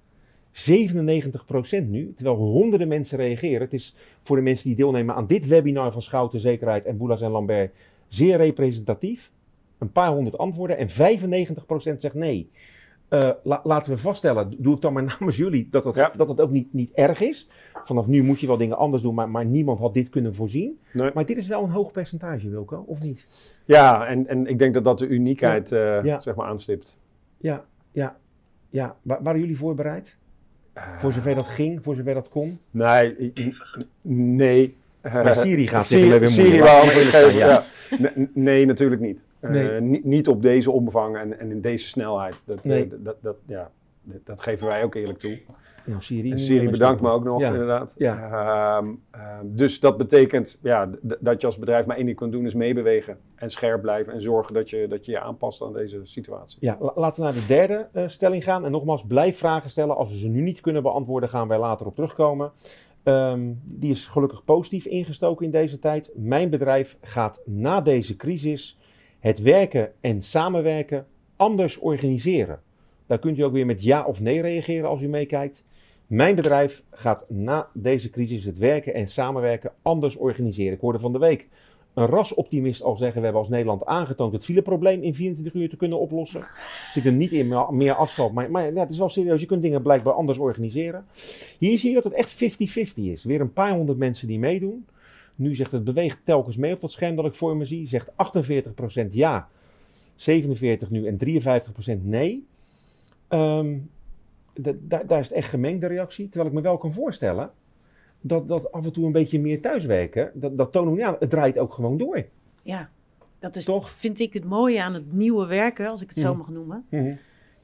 Speaker 1: 97% nu, terwijl honderden mensen reageren. Het is voor de mensen die deelnemen aan dit webinar van Schouten Zekerheid en Boulas en Lambert zeer representatief. Een paar honderd antwoorden en 95% zegt nee. Eh, la- laten we vaststellen, doe ik dan maar [LAUGHS] namens jullie, dat het,
Speaker 2: Ja.
Speaker 1: dat het ook niet, niet erg is. Vanaf nu moet je wel dingen anders doen, maar, maar niemand had dit kunnen voorzien.
Speaker 2: nee.
Speaker 1: Maar dit is wel een hoog percentage, Wilco, of niet?
Speaker 2: Ja, en, en ik denk dat dat de uniekheid eh,
Speaker 1: Ja.
Speaker 2: zeg maar aanstipt.
Speaker 1: Ja, ja, ja. Wa- waren jullie voorbereid? Voor zover dat ging, voor zover dat kon?
Speaker 2: Nee, nee.
Speaker 1: Maar Siri gaat
Speaker 2: Siri-
Speaker 1: zeggen, we hebben
Speaker 2: Siri ja. Nee, nee, natuurlijk niet. Eh,
Speaker 1: Nee.
Speaker 2: niet op deze omvang en, en in deze snelheid. Dat, eh,
Speaker 1: Nee.
Speaker 2: dat, dat, ja, dat, dat geven wij ook eerlijk toe.
Speaker 1: Nou, Siri,
Speaker 2: En Siri bedankt me ook nog,
Speaker 1: Ja.
Speaker 2: inderdaad.
Speaker 1: Ja.
Speaker 2: Ehm, ehm, dus dat betekent ja, dat je als bedrijf maar één ding kunt doen, is meebewegen. En scherp blijven en zorgen dat je dat je, je aanpast aan deze situatie.
Speaker 1: Ja, la- laten we naar de derde eh, stelling gaan. En nogmaals, blijf vragen stellen. Als we ze nu niet kunnen beantwoorden, gaan wij later op terugkomen. Ehm, die is gelukkig positief ingestoken in deze tijd. Mijn bedrijf gaat na deze crisis het werken en samenwerken anders organiseren. Daar kunt u ook weer met ja of nee reageren als u meekijkt. Mijn bedrijf gaat na deze crisis het werken en samenwerken anders organiseren. Ik hoorde van de week een rasoptimist al zeggen: We hebben als Nederland aangetoond het fileprobleem in 24 uur te kunnen oplossen. Zit er niet in meer- asfalt, maar, maar ja, het is wel serieus. Je kunt dingen blijkbaar anders organiseren. Hier zie je dat het echt 50-50 is. Weer een paar honderd mensen die meedoen. Nu zegt het beweegt telkens mee op dat scherm dat ik voor me zie. Zegt 48% ja, 47% nu en 53% nee. Ehm, da- da- daar is het echt gemengde reactie. Terwijl ik me wel kan voorstellen dat, dat af en toe een beetje meer thuiswerken, dat, dat tonen we, ja, het draait ook gewoon door.
Speaker 3: Ja, dat is
Speaker 1: Toch?
Speaker 3: vind ik het mooie aan het nieuwe werken, als ik het zo
Speaker 1: Mhm.
Speaker 3: mag noemen.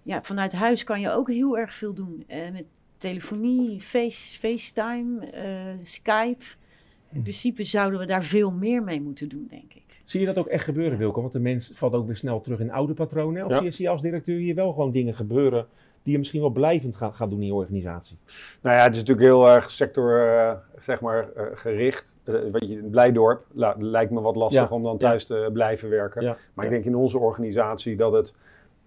Speaker 3: Ja, vanuit huis kan je ook heel erg veel doen. Eh, met telefonie, face, FaceTime, eh, Skype. In principe zouden we daar veel meer mee moeten doen, denk ik.
Speaker 1: Zie je dat ook echt gebeuren, Wilco? Want de mens valt ook weer snel terug in oude patronen. Of
Speaker 2: Ja.
Speaker 1: zie, je, zie je als directeur hier wel gewoon dingen gebeuren die je misschien wel blijvend gaat, gaat doen in je organisatie?
Speaker 2: Nou ja, het is natuurlijk heel erg sector, eh, zeg maar, eh, gericht. Eh, weet je, Blijdorp lijkt me wat lastig
Speaker 1: Ja,
Speaker 2: om dan
Speaker 1: ja.
Speaker 2: thuis te blijven werken.
Speaker 1: Ja,
Speaker 2: Maar ik denk in onze organisatie dat het,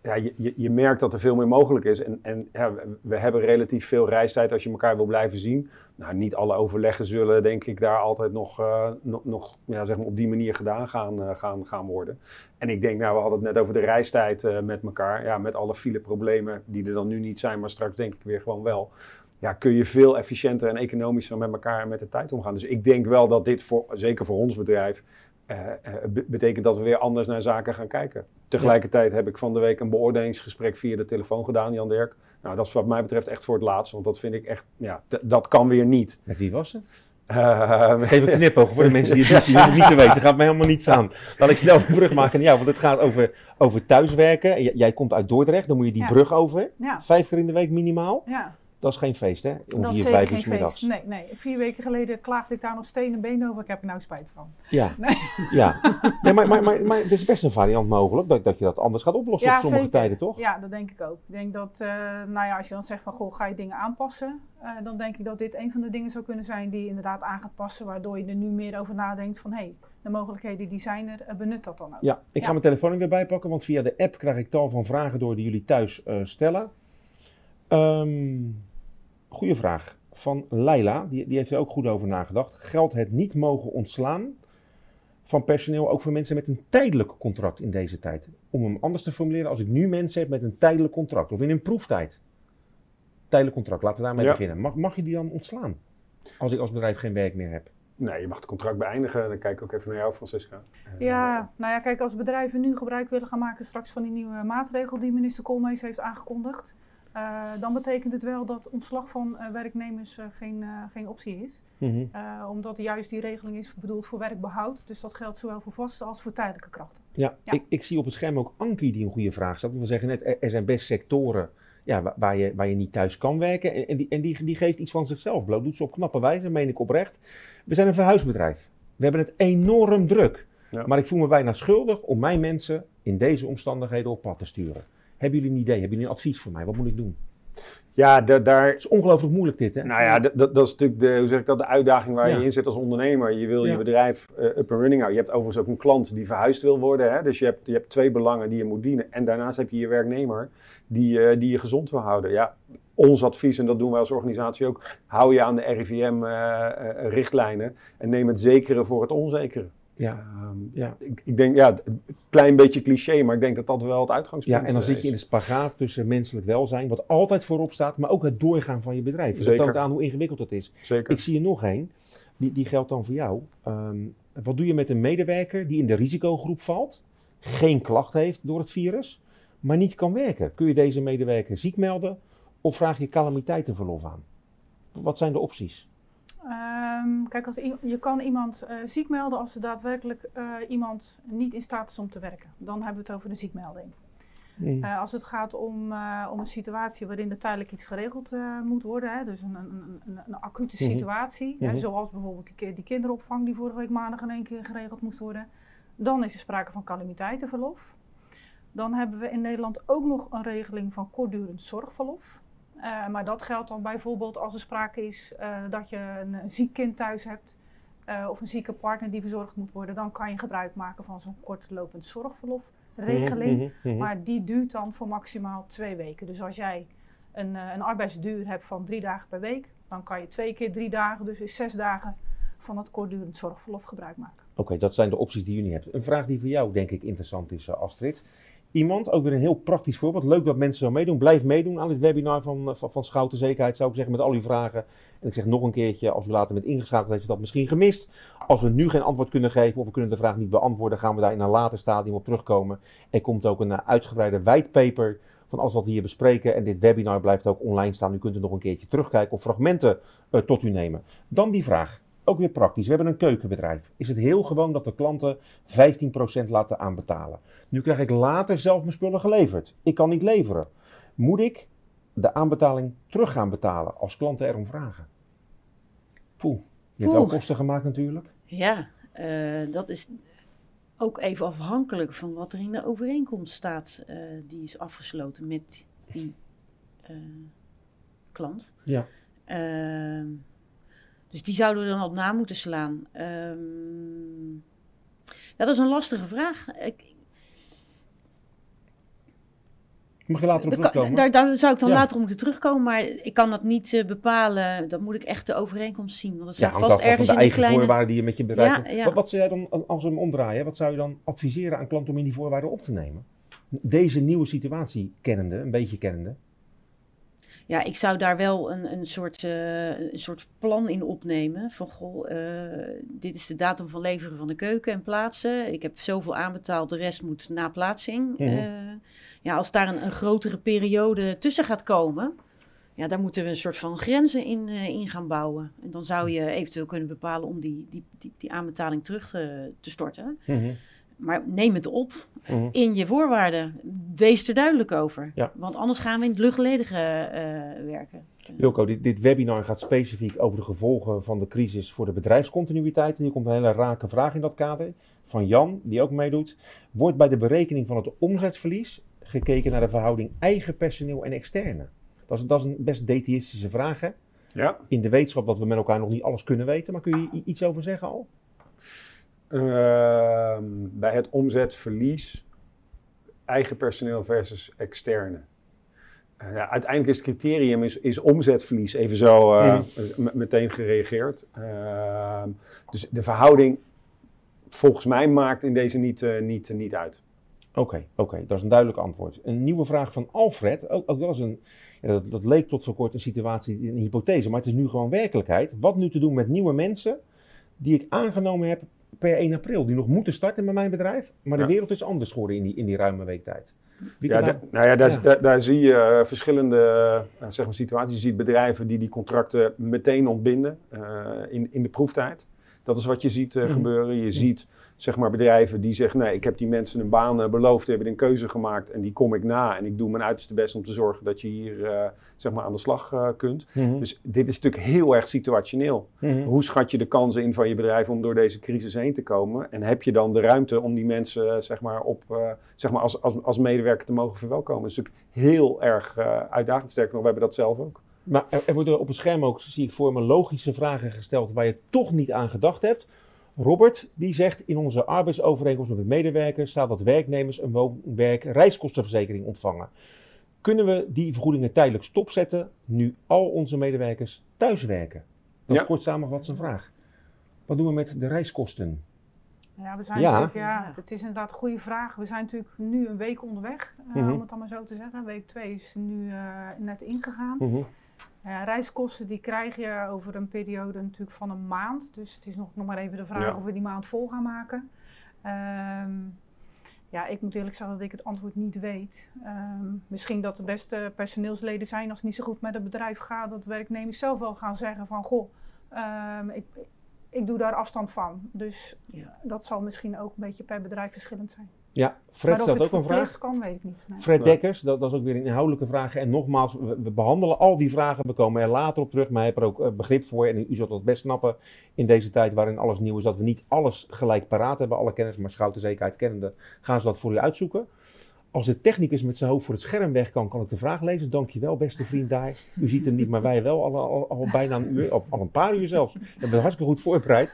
Speaker 2: ja, je, je, merkt dat er veel meer mogelijk is. En, en ja, we, hebben relatief veel reistijd als je elkaar wil blijven zien. Nou, niet alle overleggen zullen, denk ik, daar altijd nog, eh, nog, ja, zeg maar op die manier gedaan gaan, eh, gaan, gaan worden. En ik denk, nou, we hadden het net over de reistijd eh, met elkaar. Ja, met alle fileproblemen die er dan nu niet zijn, maar straks denk ik weer gewoon wel. Ja, kun je veel efficiënter en economischer met elkaar en met de tijd omgaan. Dus ik denk wel dat dit, voor, zeker voor ons bedrijf, be- betekent dat we weer anders naar zaken gaan kijken. Tegelijkertijd heb ik van de week een beoordelingsgesprek via de telefoon gedaan, Jan Dirk. Nou, dat is wat mij betreft echt voor het laatst, want dat vind ik echt, ja, dat kan weer niet.
Speaker 1: Met wie was het?
Speaker 2: Eh,
Speaker 1: Geef een knipoog voor de mensen die het niet zien. niet te [LAUGHS] weten. gaat mij helemaal niets aan. Laat ik snel de brug maken. Ja, want het gaat over, over thuiswerken. J- jij komt uit Dordrecht, dan moet je die
Speaker 4: Ja.
Speaker 1: brug over.
Speaker 4: Ja,
Speaker 1: Vijf keer in de week minimaal.
Speaker 4: ja.
Speaker 1: Dat is geen feest, hè? Om
Speaker 4: dat is
Speaker 1: vier, vijf
Speaker 4: geen
Speaker 1: uur
Speaker 4: feest.
Speaker 1: middags.
Speaker 4: Nee, nee. Vier weken geleden klaagde ik daar nog steen en been over. Ik heb er nou spijt van.
Speaker 1: Ja, [LAUGHS]
Speaker 4: Nee.
Speaker 1: ja. Nee, maar, maar, maar, maar er is best een variant mogelijk dat, dat je dat anders gaat oplossen op sommige tijden, toch?
Speaker 4: Ja, dat denk ik ook. Ik denk dat, eh, nou ja, als je dan zegt van, goh, ga je dingen aanpassen? eh, dan denk ik dat dit een van de dingen zou kunnen zijn die je inderdaad aan gaat passen. Waardoor je er nu meer over nadenkt van, hé, hey, de mogelijkheden die zijn er, eh, benut dat dan ook.
Speaker 1: Ja, ik ga
Speaker 4: Ja.
Speaker 1: mijn telefoon er weer bijpakken, want via de app krijg ik tal van vragen door die jullie thuis stellen. Ehm goeie vraag van Leila, die, die heeft er ook goed over nagedacht. Geldt het niet mogen ontslaan van personeel ook voor mensen met een tijdelijk contract in deze tijd? Om hem anders te formuleren, als ik nu mensen heb met een tijdelijk contract of in een proeftijd. Tijdelijk contract, laten we daarmee
Speaker 2: Ja.
Speaker 1: beginnen. Mag, mag je die dan ontslaan? Als ik als bedrijf geen werk meer heb.
Speaker 2: Nee, je mag het contract beëindigen. Dan kijk ik ook even naar jou, Francisca. Eh,
Speaker 4: Ja, nou ja, kijk, als bedrijven nu gebruik willen gaan maken straks van die nieuwe maatregel die minister Koolmees heeft aangekondigd, eh, dan betekent het wel dat ontslag van eh, werknemers eh, geen, eh, geen optie is.
Speaker 1: Mhm.
Speaker 4: Eh, omdat juist die regeling is bedoeld voor werkbehoud. Dus dat geldt zowel voor vaste als voor tijdelijke krachten.
Speaker 1: Ja,
Speaker 4: Ja.
Speaker 1: Ik, ik zie op het scherm ook Ankie die een goede vraag stelt. We zeggen net, er, er zijn best sectoren ja, wa- waar, je, waar je niet thuis kan werken. En, en, die, en die, die geeft iets van zichzelf bloot. Doet ze op knappe wijze, meen ik oprecht. We zijn een verhuisbedrijf. We hebben het enorm druk.
Speaker 2: Ja.
Speaker 1: Maar ik voel me bijna schuldig om mijn mensen in deze omstandigheden op pad te sturen. Hebben jullie een idee? Hebben jullie een advies voor mij? Wat moet ik doen?
Speaker 2: Ja, da- daar,
Speaker 1: Het is ongelooflijk moeilijk dit, hè?
Speaker 2: Nou ja, dat, is natuurlijk de, hoe zeg ik dat, de uitdaging waar
Speaker 1: Ja.
Speaker 2: je in zit als ondernemer. Je wil
Speaker 1: Ja.
Speaker 2: je bedrijf eh, up and running houden. Je hebt overigens ook een klant die verhuisd wil worden. Hè? Dus je hebt, je hebt twee belangen die je moet dienen. En daarnaast heb je je werknemer die, eh, die je gezond wil houden. Ja, ons advies, en dat doen wij als organisatie ook, hou je aan de RIVM-richtlijnen en neem het zekere voor het onzekere.
Speaker 1: Ja,
Speaker 2: Ehm,
Speaker 1: ja.
Speaker 2: ik, ik denk, ja, een klein beetje cliché, maar ik denk dat dat wel het uitgangspunt
Speaker 1: Ja, en dan
Speaker 2: eh,
Speaker 1: zit je in
Speaker 2: is.
Speaker 1: de spagaat tussen menselijk welzijn, wat altijd voorop staat, maar ook het doorgaan van je bedrijf. Dat
Speaker 2: Zeker.
Speaker 1: toont aan hoe ingewikkeld het is.
Speaker 2: Zeker.
Speaker 1: Ik zie er nog één, die, die geldt dan voor jou. Ehm, wat doe je met een medewerker die in de risicogroep valt, geen klacht heeft door het virus, maar niet kan werken? Kun je deze medewerker ziek melden of vraag je calamiteitenverlof aan? Wat zijn de opties?
Speaker 4: Ehm, kijk, als je kan iemand eh, ziek melden als er daadwerkelijk eh, iemand niet in staat is om te werken. Dan hebben we het over een ziekmelding.
Speaker 1: Hmm.
Speaker 4: Eh, als het gaat om, om een situatie waarin er tijdelijk iets geregeld moet worden, hè, dus een, een, een, een, acute
Speaker 1: Mhm.
Speaker 4: situatie, hè,
Speaker 1: Mhm.
Speaker 4: zoals bijvoorbeeld die, die kinderopvang die vorige week maandag in één keer geregeld moest worden, dan is er sprake van calamiteitenverlof. Dan hebben we in Nederland ook nog een regeling van kortdurend zorgverlof. Eh, maar dat geldt dan bijvoorbeeld als er sprake is eh, dat je een, een ziek kind thuis hebt eh, of een zieke partner die verzorgd moet worden, dan kan je gebruik maken van zo'n kortlopend zorgverlofregeling.
Speaker 1: Mhm, mhm, mhm.
Speaker 4: Maar die duurt dan voor maximaal twee weken. Dus als jij een, een arbeidsduur hebt van drie dagen per week, dan kan je twee keer drie dagen, dus is zes dagen van het kortdurend zorgverlof gebruik maken.
Speaker 1: Oké, dat zijn de opties die jullie hebben. Een vraag die voor jou denk ik interessant is, Astrid. Iemand, ook weer een heel praktisch voorbeeld. Leuk dat mensen zo meedoen. Blijf meedoen aan dit webinar van, eh, van, van Schouten Zekerheid, zou ik zeggen, met al uw vragen. En ik zeg nog een keertje, als u later bent ingeschakeld, heeft u dat misschien gemist. Als we nu geen antwoord kunnen geven of we kunnen de vraag niet beantwoorden, gaan we daar in een later stadium op terugkomen. Er komt ook een eh, uitgebreide whitepaper van alles wat we hier bespreken. En dit webinar blijft ook online staan. U kunt er nog een keertje terugkijken of fragmenten eh, tot u nemen. Dan die vraag. Ook weer praktisch. We hebben een keukenbedrijf. Is het heel gewoon dat de klanten 15% laten aanbetalen? Nu krijg ik later zelf mijn spullen geleverd. Ik kan niet leveren. Moet ik de aanbetaling terug gaan betalen als klanten erom vragen? Poeh, je hebt wel kosten gemaakt natuurlijk.
Speaker 3: Ja, eh, dat is ook even afhankelijk van wat er in de overeenkomst staat. eh, die is afgesloten met die eh, klant.
Speaker 1: Ja.
Speaker 3: Dus die zouden we dan op na moeten slaan. Ehm, ja, dat is een lastige vraag. Ik,
Speaker 1: Mag je later op terugkomen?
Speaker 3: daar, daar zou ik dan
Speaker 1: Ja.
Speaker 3: later op moeten terugkomen, maar ik kan dat niet eh, bepalen. Dat moet ik echt de overeenkomst zien. Want dat
Speaker 1: ja,
Speaker 3: staat
Speaker 1: hangt
Speaker 3: vast
Speaker 1: af van
Speaker 3: ergens
Speaker 1: de
Speaker 3: in
Speaker 1: eigen
Speaker 3: kleine...
Speaker 1: voorwaarden die je met je bedrijf
Speaker 3: Ja, ja.
Speaker 1: Wat, wat zou jij dan, als we hem omdraaien, wat zou je dan adviseren aan klanten om in die voorwaarden op te nemen? Deze nieuwe situatie kennende, een beetje kennende.
Speaker 3: Ja, ik zou daar wel een, een, soort, eh, een soort plan in opnemen. Van goh, eh, dit is de datum van leveren van de keuken en plaatsen. Ik heb zoveel aanbetaald, de rest moet na plaatsing.
Speaker 1: Mhm.
Speaker 3: Eh, ja, als daar een, een grotere periode tussen gaat komen, ja, daar moeten we een soort van grenzen in, in gaan bouwen. En dan zou je eventueel kunnen bepalen om die, die, die, die aanbetaling terug te, te storten.
Speaker 1: Mhm.
Speaker 3: Maar neem het op
Speaker 1: Mhm.
Speaker 3: in je voorwaarden. Wees er duidelijk over.
Speaker 1: Ja.
Speaker 3: Want anders gaan we in het luchtledige eh, werken.
Speaker 1: Wilco, dit, dit webinar gaat specifiek over de gevolgen van de crisis voor de bedrijfscontinuïteit. En hier komt een hele rake vraag in dat kader van Jan, die ook meedoet. Wordt bij de berekening van het omzetverlies gekeken naar de verhouding eigen personeel en externe? Dat is, dat is een best detistische vraag, hè?
Speaker 2: Ja.
Speaker 1: In de wetenschap dat we met elkaar nog niet alles kunnen weten. Maar kun je iets over zeggen al?
Speaker 2: Ehm, bij het omzetverlies, eigen personeel versus externe. Eh, ja, uiteindelijk is het criterium is, is omzetverlies even zo eh, meteen gereageerd. Ehm, dus de verhouding volgens mij maakt in deze niet, eh, niet, niet uit.
Speaker 1: Oké, oké, dat is een duidelijk antwoord. Een nieuwe vraag van Alfred. Ook, ook dat, is een, ja, dat, dat leek tot zo kort een situatie, een hypothese, maar het is nu gewoon werkelijkheid. Wat nu te doen met nieuwe mensen die ik aangenomen heb per 1 april, die nog moeten starten met mijn bedrijf, maar de wereld is anders geworden in die, in die ruime week tijd. Wie
Speaker 2: Ja, nou ja, daar,
Speaker 1: ja.
Speaker 2: Daar, daar zie je eh, verschillende eh, zeg maar situaties. Je ziet bedrijven die die contracten meteen ontbinden eh, in, in de proeftijd. Dat is wat je ziet
Speaker 1: Mhm.
Speaker 2: gebeuren. Je ziet zeg maar, bedrijven die zeggen: Nee, ik heb die mensen een baan eh, beloofd, hebben een keuze gemaakt en die kom ik na. En ik doe mijn uiterste best om te zorgen dat je hier eh, zeg maar aan de slag eh, kunt.
Speaker 1: Mhm,
Speaker 2: Dus dit is natuurlijk heel erg situationeel.
Speaker 1: mhm.
Speaker 2: Hoe schat je de kansen in van je bedrijf om door deze crisis heen te komen? En heb je dan de ruimte om die mensen zeg maar, op, zeg maar als, als, als medewerker te mogen verwelkomen? Dat is natuurlijk heel erg uitdagend. Sterker nog, we hebben dat zelf ook.
Speaker 1: Maar er, er worden op het scherm ook, zie ik voor me, logische vragen gesteld waar je toch niet aan gedacht hebt. Robert, die zegt in onze arbeidsovereenkomst met de medewerkers staat dat werknemers een woon-werk reiskostenverzekering ontvangen. Kunnen we die vergoedingen tijdelijk stopzetten nu al onze medewerkers thuiswerken? Dat is
Speaker 2: Ja.
Speaker 1: kort samengevat zijn vraag. Wat doen we met de reiskosten?
Speaker 4: Ja, we zijn
Speaker 1: Ja.
Speaker 4: natuurlijk, ja, het is inderdaad een goede vraag. We zijn natuurlijk nu een week onderweg, eh,
Speaker 1: Mhm.
Speaker 4: om het dan maar zo te zeggen. Week 2 is nu eh, net ingegaan.
Speaker 1: Mhm.
Speaker 4: Ja, reiskosten die krijg je over een periode natuurlijk van een maand. Dus het is nog, nog maar even de vraag
Speaker 2: Ja.
Speaker 4: of we die maand vol gaan maken. Ehm, ja, ik moet eerlijk zeggen dat ik het antwoord niet weet. Ehm, misschien dat de beste personeelsleden zijn als het niet zo goed met het bedrijf gaat. Dat werknemers zelf wel gaan zeggen van, goh, ehm, ik, ik doe daar afstand van. Dus
Speaker 3: Ja.
Speaker 4: dat zal misschien ook een beetje per bedrijf verschillend zijn.
Speaker 1: Ja, Fred stelt ook een vraag.
Speaker 4: kan, weet ik niet. Nee.
Speaker 1: Fred. Dekkers, dat, dat is ook weer een inhoudelijke vraag. En nogmaals, we, we behandelen al die vragen. We komen er later op terug, maar ik heb er ook eh, begrip voor. En u zult dat best snappen in deze tijd waarin alles nieuw is. Dat we niet alles gelijk paraat hebben, alle kennis. Maar Schouten zekerheid kennende, gaan ze dat voor u uitzoeken. Als de technicus met zijn hoofd voor het scherm weg kan, kan ik de vraag lezen. Dankjewel, beste vriend daar. U ziet het niet, maar wij wel al, al, bijna een uur, al, een paar uur zelfs. Hebben het hartstikke goed voorbereid.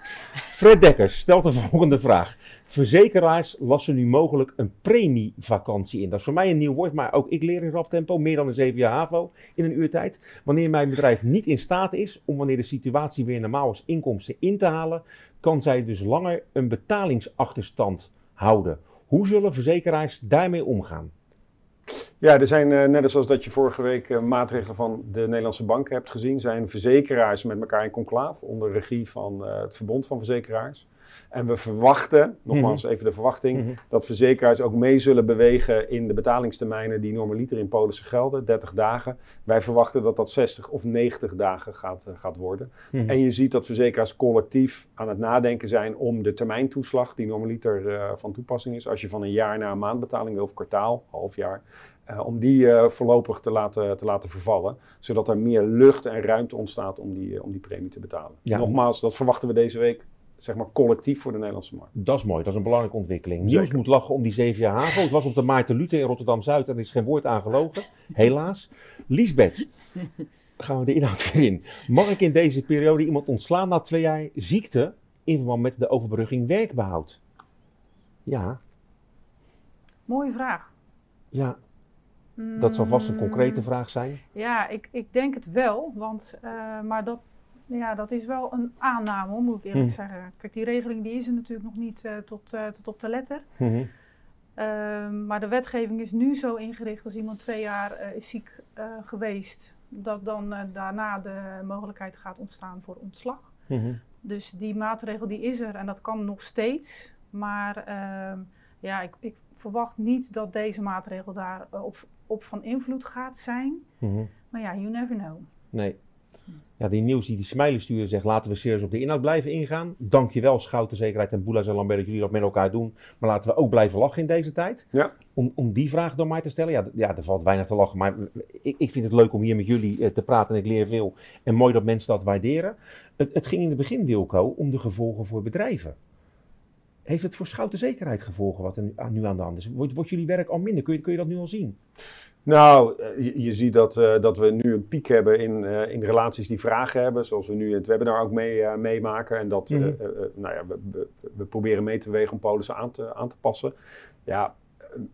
Speaker 1: Fred Dekkers stelt de volgende vraag. Verzekeraars lassen nu mogelijk een premievakantie in. Dat is voor mij een nieuw woord, maar ook ik leer in rap tempo, meer dan een 7 jaar HAVO in een uurtijd. Wanneer mijn bedrijf niet in staat is om wanneer de situatie weer normaal is inkomsten in te halen, kan zij dus langer een betalingsachterstand houden. Hoe zullen verzekeraars daarmee omgaan?
Speaker 2: Ja, er zijn, eh, net zoals dat je vorige week eh, maatregelen van de Nederlandse banken hebt gezien, zijn verzekeraars met elkaar in conclaaf onder regie van eh, het Verbond van Verzekeraars. En we verwachten, nogmaals even de verwachting,
Speaker 1: Mhm.
Speaker 2: dat verzekeraars ook mee zullen bewegen in de betalingstermijnen die normaliter in polissen gelden, 30 dagen. Wij verwachten dat dat 60 of 90 dagen gaat, eh, gaat worden.
Speaker 1: Mhm.
Speaker 2: En je ziet dat verzekeraars collectief aan het nadenken zijn om de termijntoeslag, die normaliter eh, van toepassing is, als je van een jaar naar een maandbetaling wil of kwartaal, half jaar, eh, om die voorlopig te laten, te laten vervallen. Zodat er meer lucht en ruimte ontstaat om die, om die premie te betalen.
Speaker 1: Ja.
Speaker 2: Nogmaals, dat verwachten we deze week, zeg maar collectief voor de Nederlandse markt.
Speaker 1: Dat is mooi, dat is een belangrijke ontwikkeling.
Speaker 2: Zeker.
Speaker 1: Nieuws moet lachen om die 7 jaar HAVO. Het was op de Maarten Luther in Rotterdam-Zuid en er is geen woord aan gelogen, helaas. Liesbeth, gaan we de inhoud weer in. Mag ik in deze periode iemand ontslaan na twee jaar ziekte in verband met de overbrugging werkbehoud? Ja,
Speaker 4: Mooie vraag.
Speaker 1: ja, dat zal vast een concrete
Speaker 4: Mm,
Speaker 1: vraag zijn.
Speaker 4: Ja, ik, ik denk het wel, want, eh, maar dat, ja, dat is wel een aanname, hoor, moet ik eerlijk
Speaker 1: Hm.
Speaker 4: zeggen. Kijk, die regeling die is er natuurlijk nog niet eh, tot, eh, tot op de letter.
Speaker 1: Mhm.
Speaker 4: Ehm, maar de wetgeving is nu zo ingericht als iemand twee jaar eh, is ziek geweest, dat dan daarna de mogelijkheid gaat ontstaan voor ontslag.
Speaker 1: Mhm.
Speaker 4: Dus die maatregel die is er en dat kan nog steeds. Maar ehm, ja, ik, ik verwacht niet dat deze maatregel daar op, op van invloed gaat zijn.
Speaker 1: Mhm.
Speaker 4: Maar ja, you never know.
Speaker 1: Nee. Ja, die nieuws die die Smiley sturen zegt, laten we serieus op de inhoud blijven ingaan. Dankjewel Schouten Zekerheid en Boelas en Lambert dat jullie dat met elkaar doen. Maar laten we ook blijven lachen in deze tijd.
Speaker 2: Ja.
Speaker 1: Om, om die vraag door mij te stellen. Ja, ja, er valt weinig te lachen. Maar ik, ik vind het leuk om hier met jullie eh, te praten en ik leer veel. En mooi dat mensen dat waarderen. Het, het ging in het begin, Wilco, om de gevolgen voor bedrijven. Heeft het voor Schouten Zekerheid gevolgen wat er nu, aan- nu aan de hand is? Wordt, wordt jullie werk al minder? Kun je, kun je dat nu al zien?
Speaker 2: Nou, eh, je, je ziet dat, eh, dat we nu een piek hebben in, eh, in relaties die vragen hebben, zoals we nu in het webinar ook mee, meemaken. En dat,
Speaker 1: Mhm.
Speaker 2: nou ja, we, we, we proberen mee te bewegen om polissen aan te, aan te passen. Ja,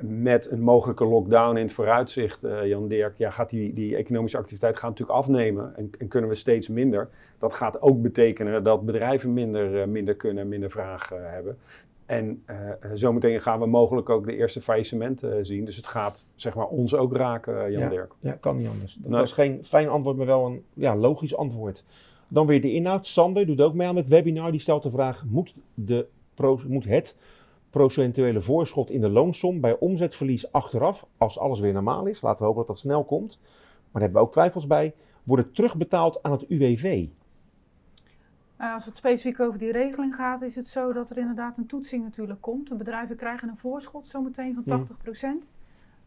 Speaker 2: met een mogelijke lockdown in het vooruitzicht, Jan Dirk, ja, gaat die, die economische activiteit gaat natuurlijk afnemen en, en kunnen we steeds minder. Dat gaat ook betekenen dat bedrijven minder, minder kunnen, minder vraag hebben. En eh, eh, zometeen gaan we mogelijk ook de eerste faillissementen eh, zien. Dus het gaat zeg maar, ons ook raken, Jan Dirk.
Speaker 1: Ja, kan niet anders. Dat
Speaker 2: Nee.
Speaker 1: was geen fijn antwoord, maar wel een ja, logisch antwoord. Dan weer de inhoud. Sander doet ook mee aan het webinar. Die stelt de vraag: moet, de moet het procentuele voorschot in de loonsom bij omzetverlies achteraf, als alles weer normaal is, laten we hopen dat dat snel komt, maar daar hebben we ook twijfels bij, worden terugbetaald aan het UWV?
Speaker 4: Eh, als het specifiek over die regeling gaat, is het zo dat er inderdaad een toetsing natuurlijk komt. De bedrijven krijgen een voorschot zometeen van
Speaker 1: Mm.
Speaker 4: 80%.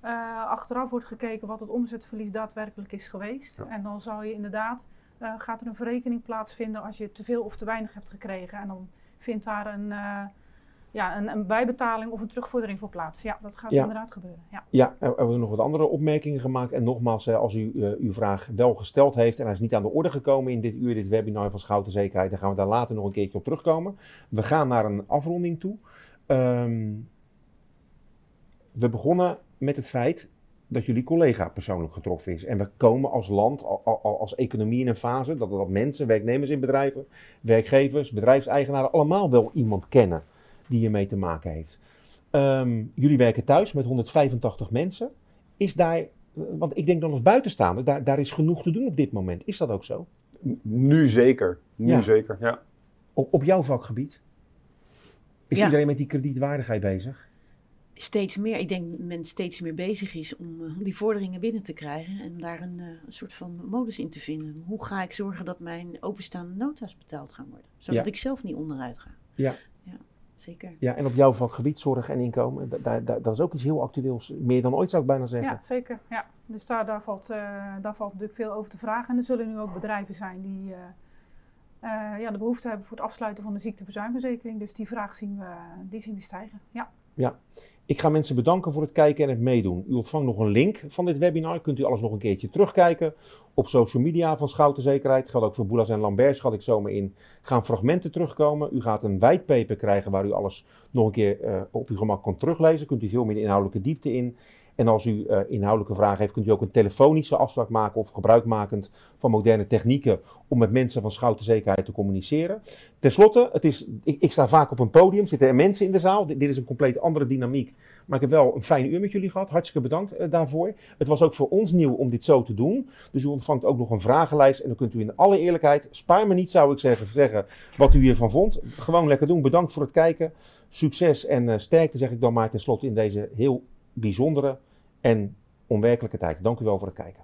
Speaker 4: Eh, achteraf wordt gekeken wat het omzetverlies daadwerkelijk is geweest.
Speaker 2: Ja.
Speaker 4: En dan zal je inderdaad, eh, gaat er een verrekening plaatsvinden als je te veel of te weinig hebt gekregen. En dan vindt daar een, ja, een, een bijbetaling of een terugvordering voor plaats. Ja, dat gaat
Speaker 1: Ja.
Speaker 4: inderdaad gebeuren. Ja.
Speaker 1: Ja, er er worden nog wat andere opmerkingen gemaakt. En nogmaals, als u eh, uw vraag wel gesteld heeft en hij is niet aan de orde gekomen in dit uur, dit webinar van Schouten Zekerheid, dan gaan we daar later nog een keertje op terugkomen. We gaan naar een afronding toe. Ehm, we begonnen met het feit dat jullie collega persoonlijk getroffen is. En we komen als land, al- al- als economie in een fase dat, dat mensen, werknemers in bedrijven, werkgevers, bedrijfseigenaren allemaal wel iemand kennen die hiermee te maken heeft. Ehm, jullie werken thuis met 185 mensen. Is daar, want ik denk dan als buitenstaander, daar, daar is genoeg te doen op dit moment. Is dat ook zo?
Speaker 2: Nu zeker. Nu
Speaker 1: Ja.
Speaker 2: zeker, ja.
Speaker 1: Op, op jouw vakgebied? Is
Speaker 3: Ja.
Speaker 1: iedereen met die kredietwaardigheid bezig?
Speaker 3: steeds meer, ik denk dat men steeds meer bezig is om, eh, om die vorderingen binnen te krijgen en daar een, eh, een soort van modus in te vinden. Hoe ga ik zorgen dat mijn openstaande nota's betaald gaan worden, zodat
Speaker 1: Ja.
Speaker 3: ik zelf niet onderuit ga?
Speaker 1: Ja.
Speaker 3: Ja zeker.
Speaker 1: Ja, en op jouw vakgebied, zorg en inkomen, da- da- da- dat is ook iets heel actueels. Meer dan ooit zou ik bijna zeggen.
Speaker 4: Ja, zeker. Ja. Dus daar, daar, valt, eh, daar valt natuurlijk veel over te vragen. En er zullen nu ook bedrijven zijn die eh, eh, ja, de behoefte hebben voor het afsluiten van de ziekteverzuimverzekering. Dus die vraag zien we, die zien we stijgen. Ja.
Speaker 1: Ik ga mensen bedanken voor het kijken en het meedoen. U ontvangt nog een link van dit webinar. Kunt u alles nog een keertje terugkijken op social media van Schouten Zekerheid. Geldt ook voor Boelas en Lambert, schat ik zomaar in. Gaan fragmenten terugkomen. U gaat een whitepaper krijgen waar u alles nog een keer eh, op uw gemak kan teruglezen. Kunt u veel meer de inhoudelijke diepte in. En als u eh, inhoudelijke vragen heeft, kunt u ook een telefonische afspraak maken of gebruikmakend van moderne technieken om met mensen van Schouten Zekerheid te communiceren. Ten slotte, het is, ik, ik sta vaak op een podium, zitten er mensen in de zaal. Dit, dit is een compleet andere dynamiek. Maar ik heb wel een fijn uur met jullie gehad. Hartstikke bedankt eh, daarvoor. Het was ook voor ons nieuw om dit zo te doen. Dus u ontvangt ook nog een vragenlijst. En dan kunt u in alle eerlijkheid, spaar me niet zou ik zeggen, zeggen wat u hiervan vond. Gewoon lekker doen. Bedankt voor het kijken. Succes en eh, sterkte zeg ik dan maar ten slotte in deze heel bijzondere en onwerkelijke tijd. Dank u wel voor het kijken.